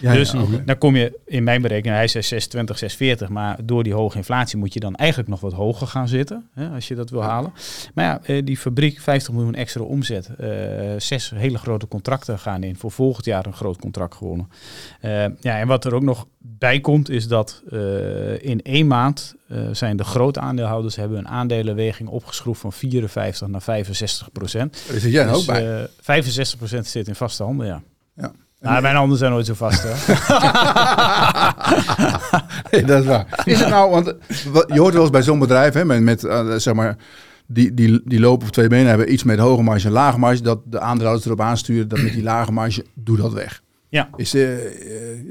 Ja, dus dan kom je in mijn berekening, hij zei 620, 640, maar door die hoge inflatie moet je dan eigenlijk nog wat hoger gaan zitten, hè, als je dat wil halen. Maar ja, eh, die fabriek, 50 miljoen extra omzet, uh, zes hele grote contracten gaan in, voor volgend jaar een groot contract gewonnen. Uh, ja, en wat er ook nog bij komt, is dat in één maand zijn de grote aandeelhouders hebben een aandelenweging opgeschroefd van 54 naar 65 procent. Daar zit jij dus, ook bij. 65 procent zit in vaste handen, ja. Ja. Nou, mijn handen zijn nooit zo vast, hè? nee, dat is waar. Is het nou, want je hoort wel eens bij zo'n bedrijf, hè, met, met uh, zeg maar, die, die, die lopen op twee benen, hebben iets met hoge marge en lage marge, dat de aandeelhouders erop aansturen dat met die lage marge, doe dat weg. Ja. Is, uh,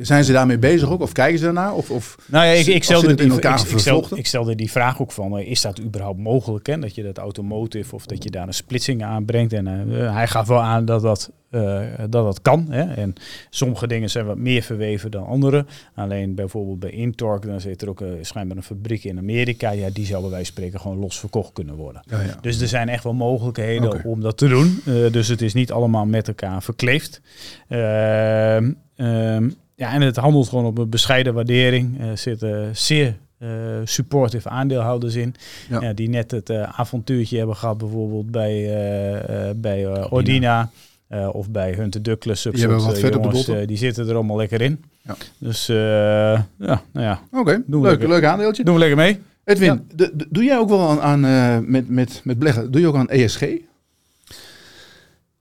zijn ze daarmee bezig ook? Of kijken ze daarnaar? Of, of nou ja, ik, ik, stelde die, ik, ik, ik, stelde die vraag ook van, is dat überhaupt mogelijk? Hè? Dat je dat automotive of dat je daar een splitsing aanbrengt. En uh, hij gaf wel aan dat dat uh, dat dat kan. Hè. En sommige dingen zijn wat meer verweven dan andere. Alleen bijvoorbeeld bij Intorq, dan zit er ook uh, schijnbaar een fabriek in Amerika. Ja, die zou bij wijze van spreken gewoon los verkocht kunnen worden. Ja, ja. Dus er zijn echt wel mogelijkheden om dat te doen. Uh, dus het is niet allemaal met elkaar verkleefd. Ehm, ehm, ja, en het handelt gewoon op een bescheiden waardering. Er zitten zeer uh, supportive aandeelhouders in. Ja. die net het uh, avontuurtje hebben gehad, bijvoorbeeld bij, bij Ordina. Uh, of bij Hunter Douglas Die hebben wat verder jongens, uh, Die zitten er allemaal lekker in. Ja. Dus uh, ja, nou ja. Oké, okay. leuk, leuk aandeeltje. Doen we lekker mee. Edwin, ja. doe jij ook wel aan, aan met, met, met beleggen, doe je ook aan ESG?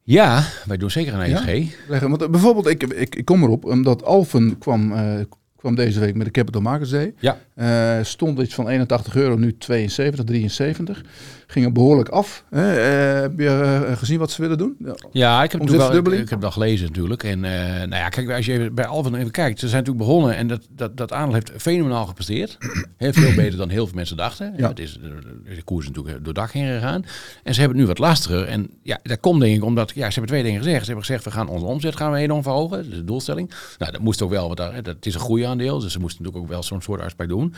Ja, wij doen zeker aan ESG. Ja? Want bijvoorbeeld, ik, ik, ik kom erop, omdat Alphen kwam, kwam deze week met de Capital Markets Day. Ja. stond iets van 81 euro, nu 72, 73 gingen behoorlijk af. Hè? Uh, heb je uh, gezien wat ze willen doen? Ja, ik heb, het wel, ik, ik, heb dat gelezen natuurlijk. En uh, nou ja, kijk, als je bij Alphen even kijkt, ze zijn natuurlijk begonnen en dat, dat, dat aandeel heeft fenomenaal gepresteerd. Heel veel beter dan heel veel mensen dachten. Ja. Het is, de koers is natuurlijk door dak heen gegaan. En ze hebben het nu wat lastiger. En ja, dat komt denk ik omdat, ja, ze hebben twee dingen gezegd. Ze hebben gezegd, we gaan onze omzet gaan we enorm verhogen. Dat is de doelstelling. Nou, dat moest ook wel, want dat, dat is een groeiaandeel. Dus ze moesten natuurlijk ook wel zo'n soort afspraak doen.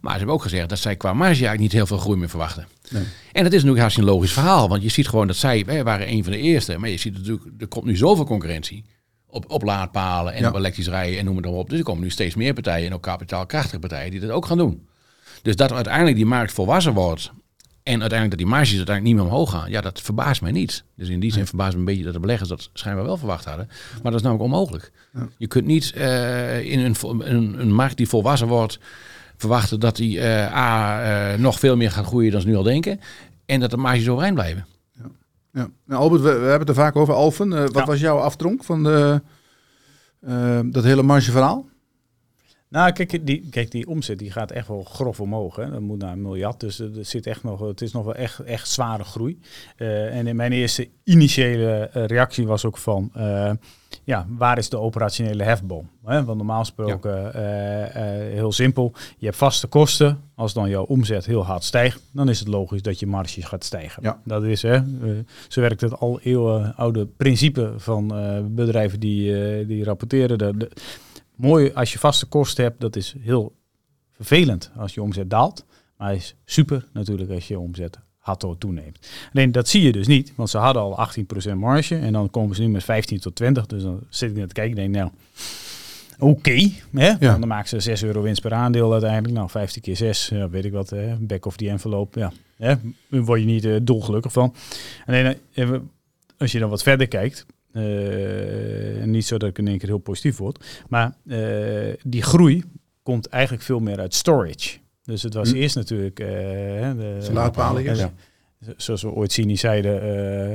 Maar ze hebben ook gezegd dat zij qua marge eigenlijk niet heel veel groei meer verwachten. Nee. En dat is natuurlijk hartstikke een logisch verhaal. Want je ziet gewoon dat zij, wij waren een van de eerste. Maar je ziet natuurlijk, er komt nu zoveel concurrentie. Op, op laadpalen en op elektrisch rijden en noem het dan op. Dus er komen nu steeds meer partijen en ook kapitaalkrachtige partijen die dat ook gaan doen. Dus dat uiteindelijk die markt volwassen wordt. En uiteindelijk dat die marges uiteindelijk niet meer omhoog gaan. Ja, dat verbaast mij niet. Dus in die zin verbaast me een beetje dat de beleggers dat schijnbaar wel verwacht hadden. Maar dat is namelijk onmogelijk. Je kunt niet uh, in een, een, een markt die volwassen wordt verwachten dat die uh, A, uh, nog veel meer gaan groeien dan ze nu al denken. En dat de marges overeind blijven. Ja. Ja. Nou, Albert, we, we, hebben het er vaak over. Alfen, uh, wat ja. was jouw aftronk van de, dat hele margeverhaal? Nou, kijk die, kijk, die omzet die gaat echt wel grof omhoog. Hè. Dat moet naar een miljard. Dus er zit echt nog, het is nog wel echt, echt zware groei. Uh, en in mijn eerste initiële uh, reactie was ook van... Uh, ja, waar is de operationele hefboom? Hè? Want normaal gesproken, ja. heel simpel, je hebt vaste kosten. Als dan jouw omzet heel hard stijgt, dan is het logisch dat je marges gaat stijgen. Ja. Dat is, hè, zo werkt het al eeuwen oude principe van bedrijven die, die rapporteren. De, de, mooi als je vaste kosten hebt. Dat is heel vervelend als je omzet daalt. Maar is super natuurlijk als je omzet hard toeneemt. Alleen dat zie je dus niet, want ze hadden al 18% marge en dan komen ze nu met 15 tot 20. Dus dan zit ik net te kijken en denk nou, oké. Okay, ja. Dan maken ze 6 euro winst per aandeel uiteindelijk. Nou, 15 keer 6, ja, weet ik wat, hè, back of die envelop. Ja, hè, daar word je niet uh, dolgelukkig van. Alleen uh, als je dan wat verder kijkt, uh, niet zo dat ik in één keer heel positief word. Maar uh, die groei komt eigenlijk veel meer uit storage. Dus het was hm. eerst natuurlijk... Uh, de laadpalen. Ja, zoals we ooit cynisch zeiden,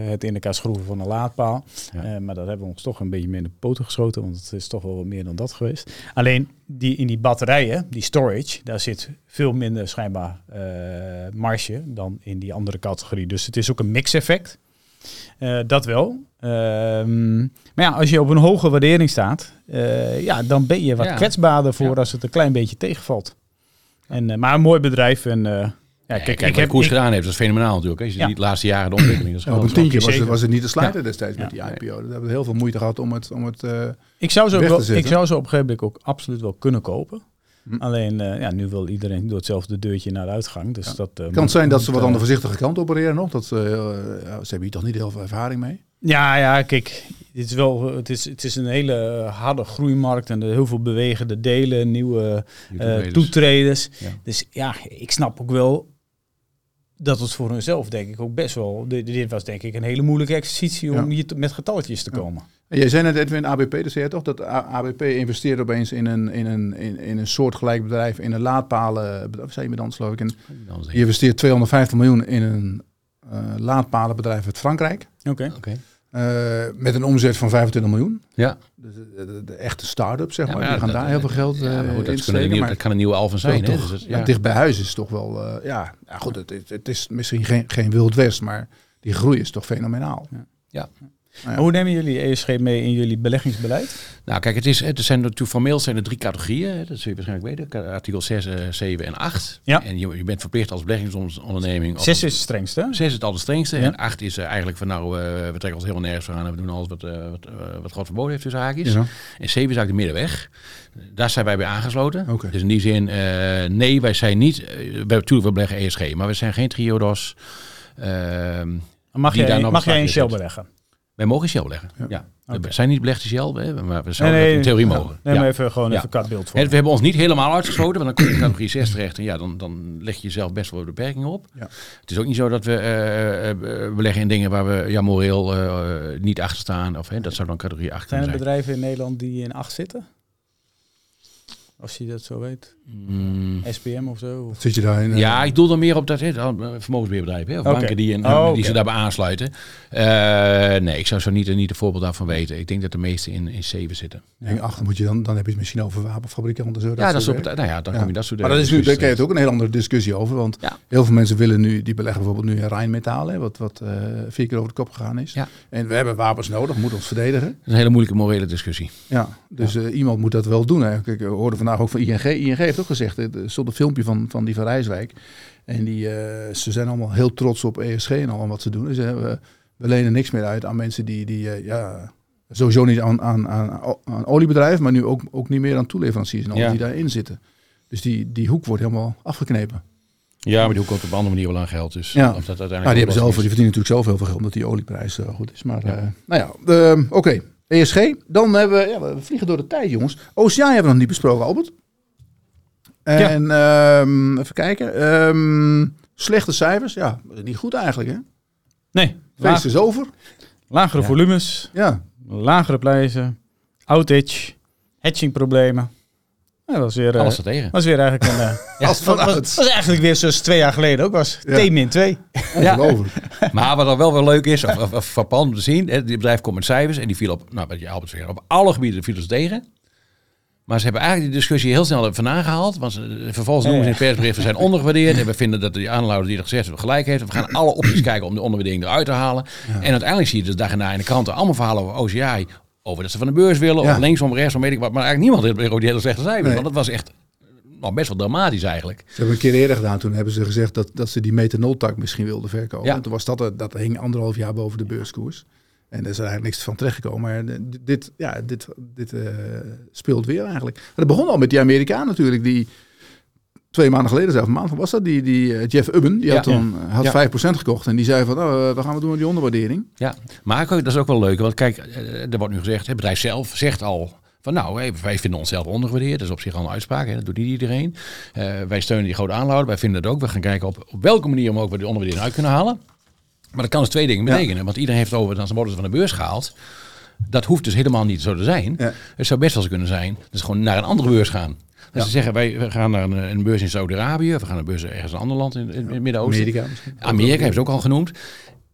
het in elkaar schroeven van een laadpaal. Ja. maar dat hebben we ons toch een beetje meer in de poten geschoten, want het is toch wel wat meer dan dat geweest. Alleen die, in die batterijen, die storage, daar zit veel minder schijnbaar marge dan in die andere categorie. Dus het is ook een mix-effect. Uh, dat wel. Ehm, maar ja, als je op een hoge waardering staat, uh, ja, dan ben je wat ja. kwetsbaarder voor ja. als het een klein beetje tegenvalt. En, uh, maar een mooi bedrijf. En, ja, kijk, kijk, ik heb koers gedaan heeft, dat is fenomenaal natuurlijk. Als je ja. die laatste jaren de ontwikkeling. Dat is op een tientje was het, was het niet te sluiten destijds met die IPO. Dat hebben we heel veel moeite gehad om het, om het ik zou zo wel, Ik zou zo op een gegeven moment ook absoluut wel kunnen kopen. Hm. Alleen, uh, ja, nu wil iedereen door hetzelfde deurtje naar de uitgang. Dus dat, uh, kan het zijn dat ze wat aan de voorzichtige kant opereren nog? Dat, uh, ze hebben hier toch niet heel veel ervaring mee? Ja, ja, kijk, het is wel, het is, het is een hele harde groeimarkt en er heel veel bewegende delen, nieuwe uh, toetreders. Dus ja, ik snap ook wel dat het voor hunzelf denk ik ook best wel. Dit was denk ik een hele moeilijke exercitie om hier met getalletjes te komen. Ja. Jij zei net Edwin ABP, dus zei je toch dat ABP investeert opeens in een, in een, in, in een soortgelijk bedrijf, in een laadpalen, wat zei je met dan geloof ik. En je investeert 250 miljoen in een uh, laadpalenbedrijf uit Frankrijk. Oké. Okay. Uh, met een omzet van 25 miljoen. Ja. De, de, de, echte start-up, zeg maar. Ja, die gaan daar heel veel geld ja, goed, dat, een maar dat kan een nieuwe Alphen zijn. Hè? Toch, dus ja. Dicht bij huis is toch wel... Uh, ja, goed, het, het, is misschien geen, geen Wild West, maar die groei is toch fenomenaal. ja. Nou Hoe nemen jullie ESG mee in jullie beleggingsbeleid? Nou, kijk, het is, het zijn natuurlijk formeel zijn er drie categorieën. Dat zul je waarschijnlijk weten. Artikel 6, 7 en 8. Ja. En je, je bent verplicht als beleggingsonderneming. 6 is het strengste. 6 is het allerstrengste. Ja. En 8 is uh, eigenlijk van nou, uh, we trekken ons helemaal nergens aan en we doen alles wat, uh, wat, wat God verboden heeft tussen haakjes. Ja. En 7 is eigenlijk de middenweg. Daar zijn wij bij aangesloten. Okay. Dus in die zin, nee, wij zijn niet, we natuurlijk wel beleggen ESG, maar we zijn geen triodos. Ehm, mag jij, mag jij in Shell beleggen? Wij mogen Shell leggen. Ja. We zijn niet belegd in Shell, maar we zouden nee, nee, in theorie mogen. Neem ja. even gewoon even een beeld voor. we hebben ons niet helemaal uitgesloten, want dan kom je in categorie 6 terecht. En ja, dan, dan leg je jezelf best wel beperkingen op. Ja. Het is ook niet zo dat we uh, beleggen in dingen waar we ja, moreel uh, niet achter staan. Of, hè, dat zou dan categorie 8 zijn. Zijn er bedrijven in Nederland die in 8 zitten? Als je dat zo weet. Mm. SPM of zo? Of? Zit je daarin? Uh... Ja, ik doe dan meer op dat vermogensbeheerbedrijven. Hè, of okay. banken die, in, oh, die zich daarbij aansluiten. Uh, nee, ik zou zo niet, niet een voorbeeld daarvan weten. Ik denk dat de meeste in, in 7 zitten. Ja. achter moet je dan, dan heb je het misschien over wapenfabrikanten. Zo, dat ja, dat is op, nou ja, dan ja. kom je dat soort Maar dat is nu, daar krijg je ook een heel andere discussie over. Want ja. heel veel mensen willen nu, die beleggen bijvoorbeeld nu in Rijnmetaal. Hè, wat, wat uh, vier keer over de kop gegaan is. Ja. En we hebben wapens nodig, moeten ons verdedigen. Dat is een hele moeilijke morele discussie. Ja, dus uh, iemand moet dat wel doen. Hè. Kijk, we hoorden vandaag ook van ING. ING heeft ook gezegd, er stond een filmpje van, van die van Rijswijk. En die, uh, ze zijn allemaal heel trots op ESG en allemaal wat ze doen. Dus we, we, lenen niks meer uit aan mensen die, die uh, ja, sowieso niet aan, aan, aan, aan oliebedrijven, maar nu ook, ook niet meer aan toeleveranciers en ja. die daarin zitten. Dus die, die hoek wordt helemaal afgeknepen. Ja, maar die hoek komt op een andere manier wel aan geld. Dus ja. Dat uiteindelijk nou, die, hebben zelf, die verdienen natuurlijk zelf heel veel geld omdat die olieprijs goed is. Maar ja. nou ja, oké. Okay. ESG. Dan hebben we, ja, we vliegen door de tijd, jongens. OCA hebben we nog niet besproken, Albert. En ja. um, even kijken. Um, slechte cijfers. Ja, niet goed eigenlijk, hè? Nee. Feest is over. Lagere ja. volumes. Ja. Lagere prijzen. Outage. Hatching problemen. Dat was weer, Alles uh, tegen. Was weer eigenlijk een. Uh, ja, was, was, was, eigenlijk weer zoals twee jaar geleden ook was. Ja. T-2. 2. Ja. maar wat er wel wel leuk is, of, of, of verpand om te zien, het bedrijf komt met cijfers en die viel op, nou, wat je Albert zegt, op alle gebieden viel ze tegen. Maar ze hebben eigenlijk die discussie heel snel van aangehaald. Want ze, vervolgens noemen ze in het persbericht, we zijn ondergewaardeerd. En we vinden dat die aanlouder die er gezegd heeft gelijk heeft. We gaan alle opties kijken om de onderwaardering eruit te halen. En uiteindelijk zie je dus dag en na in de kranten allemaal verhalen over OCI. Over dat ze van de beurs willen, ja. of linksom, rechtsom, weet ik wat. Maar eigenlijk niemand heeft die hele slechte cijfers. Nee. Want dat was echt nog best wel dramatisch eigenlijk. Ze hebben een keer eerder gedaan. Toen hebben ze gezegd dat, dat ze die methanoltak misschien wilden verkopen. Ja. En toen was dat, dat hing anderhalf jaar boven de beurskoers. En er is eigenlijk niks van terechtgekomen. Maar dit, ja, dit, dit uh, speelt weer eigenlijk. Maar dat begon al met die Amerikaan natuurlijk. Die twee maanden geleden, zelf een maand was dat, die, die uh, Jeff Ubben. Die had ja, dan had ja. 5% gekocht. En die zei van, oh, wat gaan we doen met die onderwaardering? Ja, maar dat is ook wel leuk. Want kijk, er wordt nu gezegd, het bedrijf zelf zegt al van nou, wij vinden onszelf ondergewaardeerd. Dat is op zich al een uitspraak. Hè. Dat doet niet iedereen. Uh, wij steunen die grote aanlouder. Wij vinden het ook. We gaan kijken op, op welke manier we ook weer die onderwaardering uit kunnen halen. Maar dat kan dus twee dingen betekenen. Want iedereen heeft over, dan worden ze van de beurs gehaald. Dat hoeft dus helemaal niet zo te zijn. Ja. Het zou best wel eens kunnen zijn. Dus gewoon naar een andere beurs gaan. Dus ze zeggen, wij gaan naar een, een beurs in Saudi-Arabië. We gaan naar een beurs ergens in een ander land in, in, het Midden-Oosten. Amerika Amerika heeft ze ook al genoemd.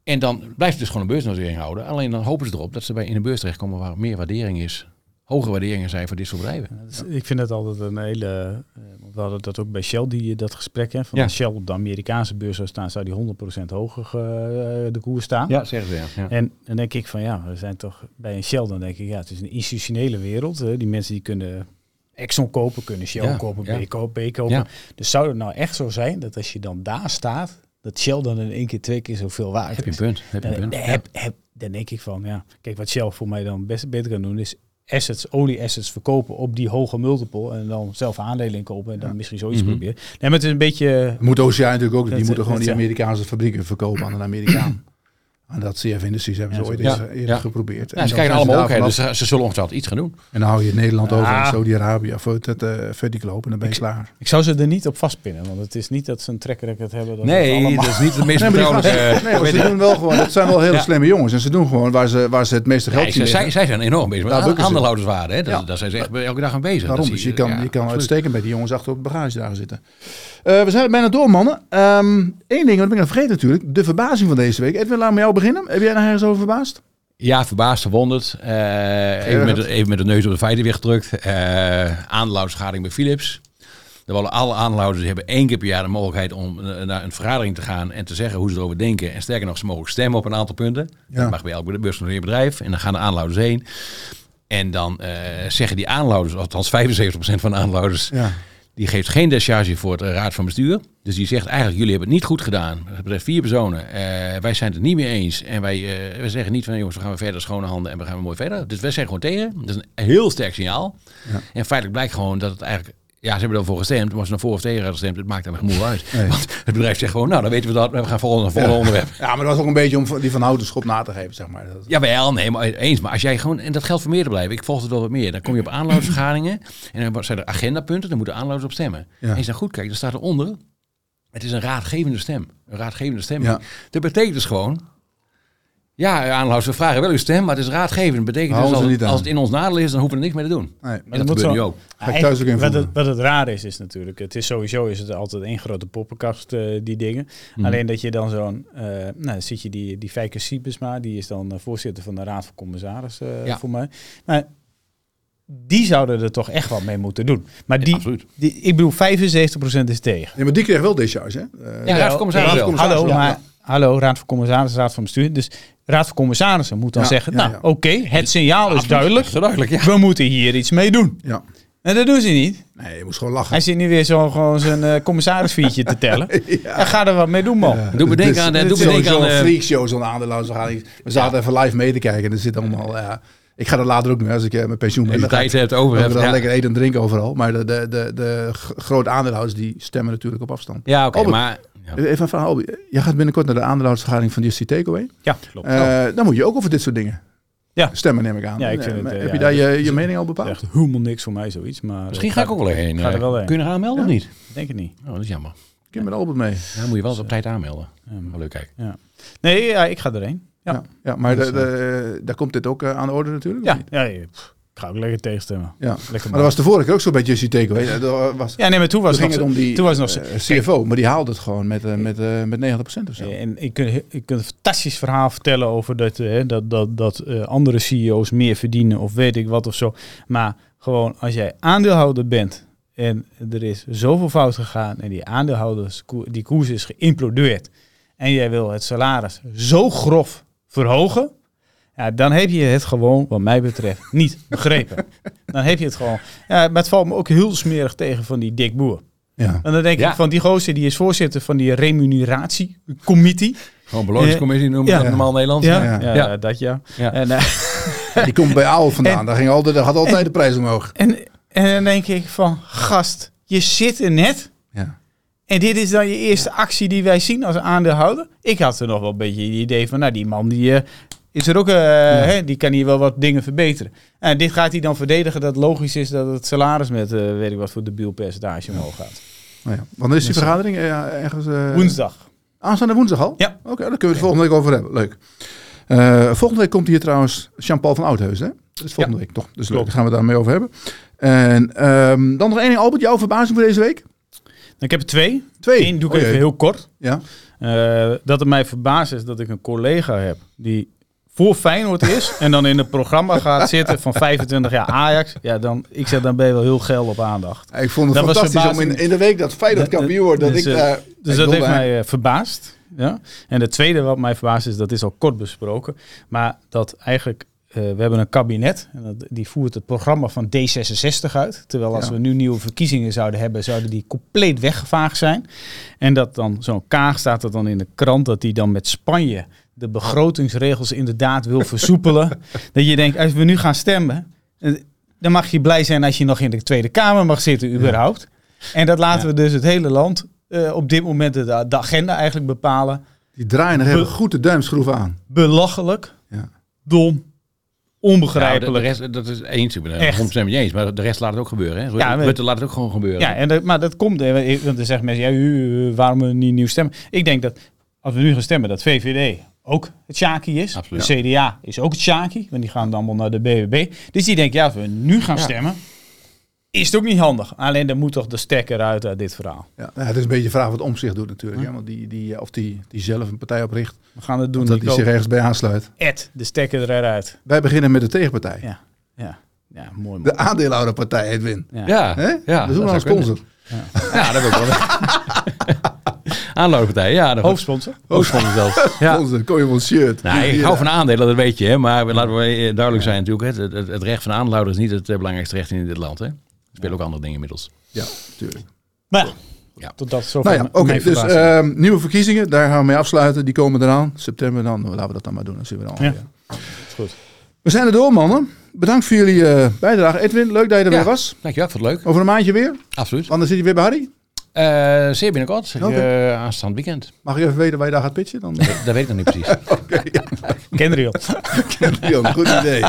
En dan blijft het dus gewoon een beursnotering houden. Alleen dan hopen ze erop dat ze bij in een beurs terechtkomen waar meer waardering is hoge waarderingen zijn voor dit soort bedrijven. Ja, ik vind het altijd een hele. We hadden dat ook bij Shell, die dat gesprek. Hè, van ja. Shell op de Amerikaanse beurs zou staan, zou die 100% hoger uh, de koers staan. Ja, zeggen ze ja. En dan denk ik van ja, we zijn toch bij een Shell, dan denk ik ja, het is een institutionele wereld. Hè. Die mensen die kunnen Exxon kopen, kunnen Shell ja, kopen, B, kopen, B kopen. Dus zou het nou echt zo zijn dat als je dan daar staat, dat Shell dan in één keer twee keer zoveel waard heb je een punt. Heb je een punt. Dan, heb, heb, dan denk ik van ja, kijk wat Shell voor mij dan best beter kan doen is assets, olieassets verkopen op die hoge multiple en dan zelf aandelen kopen en dan misschien zoiets mm proberen. Nee, maar het is een beetje... Moet OCA natuurlijk ook, die moeten gewoon die Amerikaanse fabrieken verkopen aan een Amerikaan. aan dat CF Industries hebben ze ooit eens Ja. eerder Ja. geprobeerd. Ja, En ze kijken allemaal ook, daar hè, dus vanaf. ze, ze zullen ongetwijfeld iets gaan doen. En dan hou je Nederland over en Saudi-Arabië voor het uh, vertical lopen en dan ben je klaar. Ik zou ze er niet op vastpinnen, want het is niet dat ze een track record hebben. Dat het Nee, allemaal... dat is niet de meest Nee, ze doen wel gewoon, dat zijn wel hele Ja. slimme jongens. En ze doen gewoon waar ze, waar ze het meeste geld Nee, zien zij, zij, zijn enorm bezig met Daar ze. aandeelhouderswaarde. Hè? Daar zijn ze echt elke dag aan bezig. Daarom, dus je kan, je kan uitstekend bij die jongens achter op de bagagedrager zitten. Eh, we zijn bijna door, mannen. Eén ding, wat ben ik nog vergeten natuurlijk. De verbazing van deze week. Edwin, laat me jou beginnen. Heb jij daar ergens over verbaasd? Ja, verbaasd, verwonderd. Eh, even, met, de- even met de neus op de feiten weer gedrukt. Uh, aandeelhoudersvergadering bij Philips. Dan willen alle aandeelhouders hebben één keer per jaar de mogelijkheid om uh, naar een vergadering te gaan en te zeggen hoe ze erover denken. En sterker nog, ze mogen stemmen op een aantal punten. Ja. Dat mag bij elk beursgenoteerd bedrijf. En dan gaan de aandeelhouders heen. En dan uh, zeggen die aandeelhouders, althans 75% van de aandeelhouders, ja. Die geeft geen discharge voor het raad van bestuur. Dus die zegt eigenlijk, jullie hebben het niet goed gedaan. Dat betreft vier personen. Uh, wij zijn het niet mee eens. En wij, uh, wij zeggen niet van, jongens, we gaan verder schone handen en we gaan mooi verder. Dus wij zijn gewoon tegen. Dat is een heel sterk signaal. Ja. En feitelijk blijkt gewoon dat het eigenlijk ja, ze hebben ervoor gestemd, maar ze naar voor of tegen hadden gestemd, het maakt dan gemoe uit. Nee. Want het bedrijf zegt gewoon, nou, dan weten we dat, we gaan volgende, volgende ja. onderwerp. Ja, maar dat was ook een beetje om die van Houtenschop na te geven, zeg maar. Dat... Ja, wel, nee, maar eens. Maar als jij gewoon, en dat geldt voor meer te blijven, ik volg het wel wat meer. Dan kom je op aanloudsvergaderingen en dan zijn er agendapunten, dan moeten aanlouders op stemmen. Ja. En als je dan goed kijkt, dan staat eronder, het is een raadgevende stem. Een raadgevende stemming. Ja. Dat betekent dus gewoon, ja, aanhouders, we vragen wel uw stem, maar het is raadgevend. Dat betekent dus als, het, als het in ons nadeel is, dan hoeven we er niks mee te doen. Nee, en dat, dat gebeurt nu ook. Ja, thuis ook wat, het, wat het raar is, is natuurlijk, het is sowieso is het altijd één grote poppenkast, uh, die dingen. Mm. Alleen dat je dan zo'n, uh, nou dan zit je die, die Fijke Siebesma, die is dan uh, voorzitter van de Raad van Commissarissen ja. voor mij. Maar die zouden er toch echt wat mee moeten doen. Maar die, ja, die ik bedoel, 75% is tegen. Ja, maar die kreeg wel discharge, hè? Uh, ja, Raad van Commissarissen Hallo, maar... Hallo, Raad van Commissarissen, Raad van Bestuur. Dus Raad van Commissarissen moet dan ja, zeggen, nou oké, okay, het signaal is duidelijk. duidelijk We moeten hier iets mee doen. Ja. En dat doen ze niet. Nee, je moest gewoon lachen. Hij zit nu weer zo gewoon zijn uh, commissarisfietje te tellen. ja. En ga er wat mee doen, man. Ja. Doe me denken aan... Doe me denken aan... Zo'n freakshow, zo'n aandeelhoudersvergadering. We zaten even live mee te kijken en er zit allemaal... Ja, ik ga er later ook nu, als ik uh, mijn pensioen ben. Je tijd hebt over. Dan ja. lekker eten en drinken overal. Maar de, de, de, de grote aandeelhouders, die stemmen natuurlijk op afstand. Ja, oké, okay, maar... Ja. Even een verhaal. Jij gaat binnenkort naar de aandeelhoudersvergadering van Justy Takeaway. Ja, klopt. Uh, dan moet je ook over dit soort dingen ja. stemmen, neem ik aan. Ja, ik vind uh, het, heb ja, je daar je, je mening al bepaald? Echt helemaal niks voor mij, zoiets. Maar Misschien ga ik ook wel heen. Ga er wel heen. Kun je er aanmelden of niet? Denk het niet. Oh, dat is jammer. Ik heb met Albert mee. Ja, dan moet je wel eens op tijd aanmelden. Ja, maar leuk kijken. Ja. Nee, ja, ik ga erheen. Ja, ja, ja maar dus, de, de, daar komt dit ook aan de orde natuurlijk? Ja, ja, ja. Ik ga ook lekker tegenstemmen. Ja. Lekker maar dat was de vorige keer ook zo bij Justy Takeaway. Ja, was, ja, nee, maar toen was toen het nog, om die toen was nog uh, CFO, maar die haalde het gewoon met, uh, met, uh, met 90% of zo. En ik kunt, ik een fantastisch verhaal vertellen over dat, dat, dat, dat andere CEO's meer verdienen of weet ik wat of zo. Maar gewoon als jij aandeelhouder bent en er is zoveel fout gegaan en die aandeelhouders, die koers is geïmplodeerd en jij wil het salaris zo grof verhogen, ja, dan heb je het gewoon, wat mij betreft, niet begrepen. dan heb je het gewoon. Ja, maar het valt me ook heel smerig tegen van die Dick Boer. Ja. En dan denk Ja. ik van die gozer, die is voorzitter van die remuneratiecommissie. Gewoon beloningscommissie noemen we ja. dat normaal Nederlands. Ja, Ja. ja, Ja. dat ja. Ja. En, eh, Die komt bij AL vandaan. En- daar, ging altijd, daar gaat altijd de prijs omhoog. en, en dan denk ik van, gast, je zit er net. Ja. En dit is dan je eerste actie die wij zien als aandeelhouder. Ik had er nog wel een beetje het idee van, nou die man die... eh, is er ook, eh, hè, die kan hier wel wat dingen verbeteren. En dit gaat hij dan verdedigen dat het logisch is dat het salaris met, eh, weet ik wat voor debiel percentage omhoog gaat. Nou ja. Wanneer is die vergadering? Eh, ergens, eh, Woensdag. Aanstaande woensdag al? Ja. Oké, daar kunnen we het volgende week over hebben. Leuk. Volgende week komt hier trouwens Jean-Paul van Oudheus, hè? Dat is volgende week toch? Dus leuk, Klopt. daar gaan we het daarmee over hebben. En ehm, dan nog één ding, Albert, jouw verbazing voor deze week? Ik heb er twee. Twee. Eén doe ik Oh even heel kort. Ja. Dat het mij verbaast is dat ik een collega heb die voor Feyenoord is en dan in het programma gaat zitten van 25 jaar Ajax. Ja, dan, ik zeg dan ben je wel heel geil op aandacht. Ik vond het Dat fantastisch om in, in de week dat Feyenoord kampioen wordt, dat dus, ik eh, daar... Dus ik dat heeft mij eh, verbaasd. Ja? En het tweede wat mij verbaast is, dat is al kort besproken, maar dat eigenlijk, eh, we hebben een kabinet en dat, die voert het programma van D66 uit. Terwijl als Ja. we nu nieuwe verkiezingen zouden hebben, zouden die compleet weggevaagd zijn. En dat dan zo'n Kaag staat er dan in de krant, dat die dan met Spanje de begrotingsregels inderdaad wil versoepelen. dat je denkt, als we nu gaan stemmen, eh, dan mag je blij zijn als je nog in de Tweede Kamer mag zitten überhaupt. En dat laten Ja. we dus het hele land eh, op dit moment de, de agenda eigenlijk bepalen. Die draaien er even goed de duimschroef aan. Belachelijk. Ja. Dom. Onbegrijpelijk. Nou, de, rest, dat is eens, ik ben het je eens, maar de rest laat het ook gebeuren. Hè? Ja, Rutte laat het ook gewoon gebeuren. Ja, en maar dat komt, want dan zeggen mensen, ja, u, waarom we niet nieuw stemmen? Ik denk dat, als we nu gaan stemmen, dat VVD ook het Shaki is. Absoluut. De CDA is ook het Shaki, want die gaan dan allemaal naar de BBB. Dus die denken, ja, als we nu gaan stemmen, is het ook niet handig. Alleen dan moet toch de stekker uit uit dit verhaal. Ja, het is een beetje de vraag wat omzicht doet natuurlijk. Ja. want die, die, of die, die zelf een partij opricht. We gaan het doen. Dat die zich ergens bij aansluit. Ed, de stekker eruit. Wij beginnen met de tegenpartij. Ja, ja. ja mooi, mooi. De aandeelhouderpartij, Edwin. Ja, ja. Hè? ja we zoeken een sponsor. Ja. ja, dat wil ik wel. Aanlooppartij, ja. Hoofdsponsor. Hoofdsponsor zelfs. Ja. Sponsor, kom je van shirt. Nou, ik hou van aandelen, dat weet je. Hè, maar laten we duidelijk zijn natuurlijk. Het, het, het recht van aandeelhouder is niet het belangrijkste recht in dit land. Hè. Er spelen ook andere dingen inmiddels. Ja, natuurlijk. Maar ja, tot dat zo nou ja, Oké, dus uh, nieuwe verkiezingen, daar gaan we mee afsluiten. Die komen eraan. September dan, laten we dat dan maar doen. Dan zien we dan. Ja. ja. goed. We zijn er door, mannen. Bedankt voor jullie uh, bijdrage. Edwin, leuk dat je er weer was. Dankjewel, vond het leuk. Over een maandje weer? Absoluut. Want dan zit je weer bij Harry? Uh, zeer binnenkort, okay. uh, aanstaand weekend. Mag je even weten waar je daar gaat pitchen? Dan? Dat, dat weet ik nog niet precies. okay, ja. Kendrion. Kendrion, goed idee.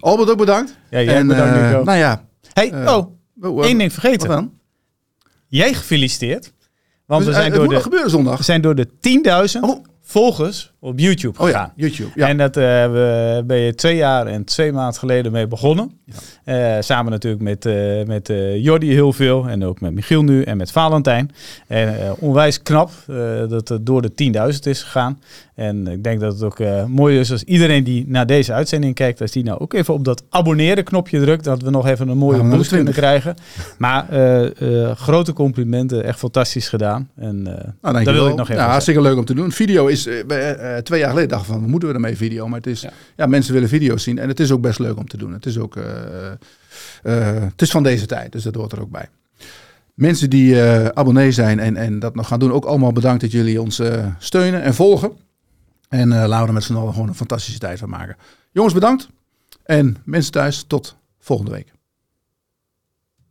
Albert ook bedankt. Ja, jij en, bedankt uh, Nou ja. Hey, oh, oh, één ding vergeten. Wat dan? Jij gefeliciteerd. Want dus, we zijn door de, gebeuren zondag. We zijn door de 10.000 oh volgers op YouTube gegaan. Oh ja, YouTube. Ja. En dat uh, we, ben je twee jaar en twee maanden geleden mee begonnen. Ja. Uh, samen natuurlijk met, uh, met Jordi heel veel. En ook met Michiel nu en met Valentijn. En onwijs knap dat het door de 10.000 is gegaan. En ik denk dat het ook mooi is als iedereen die naar deze uitzending kijkt, als die nou ook even op dat abonneren knopje drukt, dat we nog even een mooie boost kunnen krijgen. Maar grote complimenten, echt fantastisch gedaan. En nou, dat wil ik nog even. Ja, hartstikke leuk om te doen. Video is uh, twee jaar geleden dachten van, moeten we ermee video? Maar het is, ja. mensen willen video's zien en het is ook best leuk om te doen. Het is ook, het is van deze tijd, dus dat hoort er ook bij. Mensen die abonnee zijn en, en dat nog gaan doen, ook allemaal bedankt dat jullie ons steunen en volgen. En laten we er met z'n allen gewoon een fantastische tijd van maken. Jongens, bedankt. En mensen thuis, tot volgende week.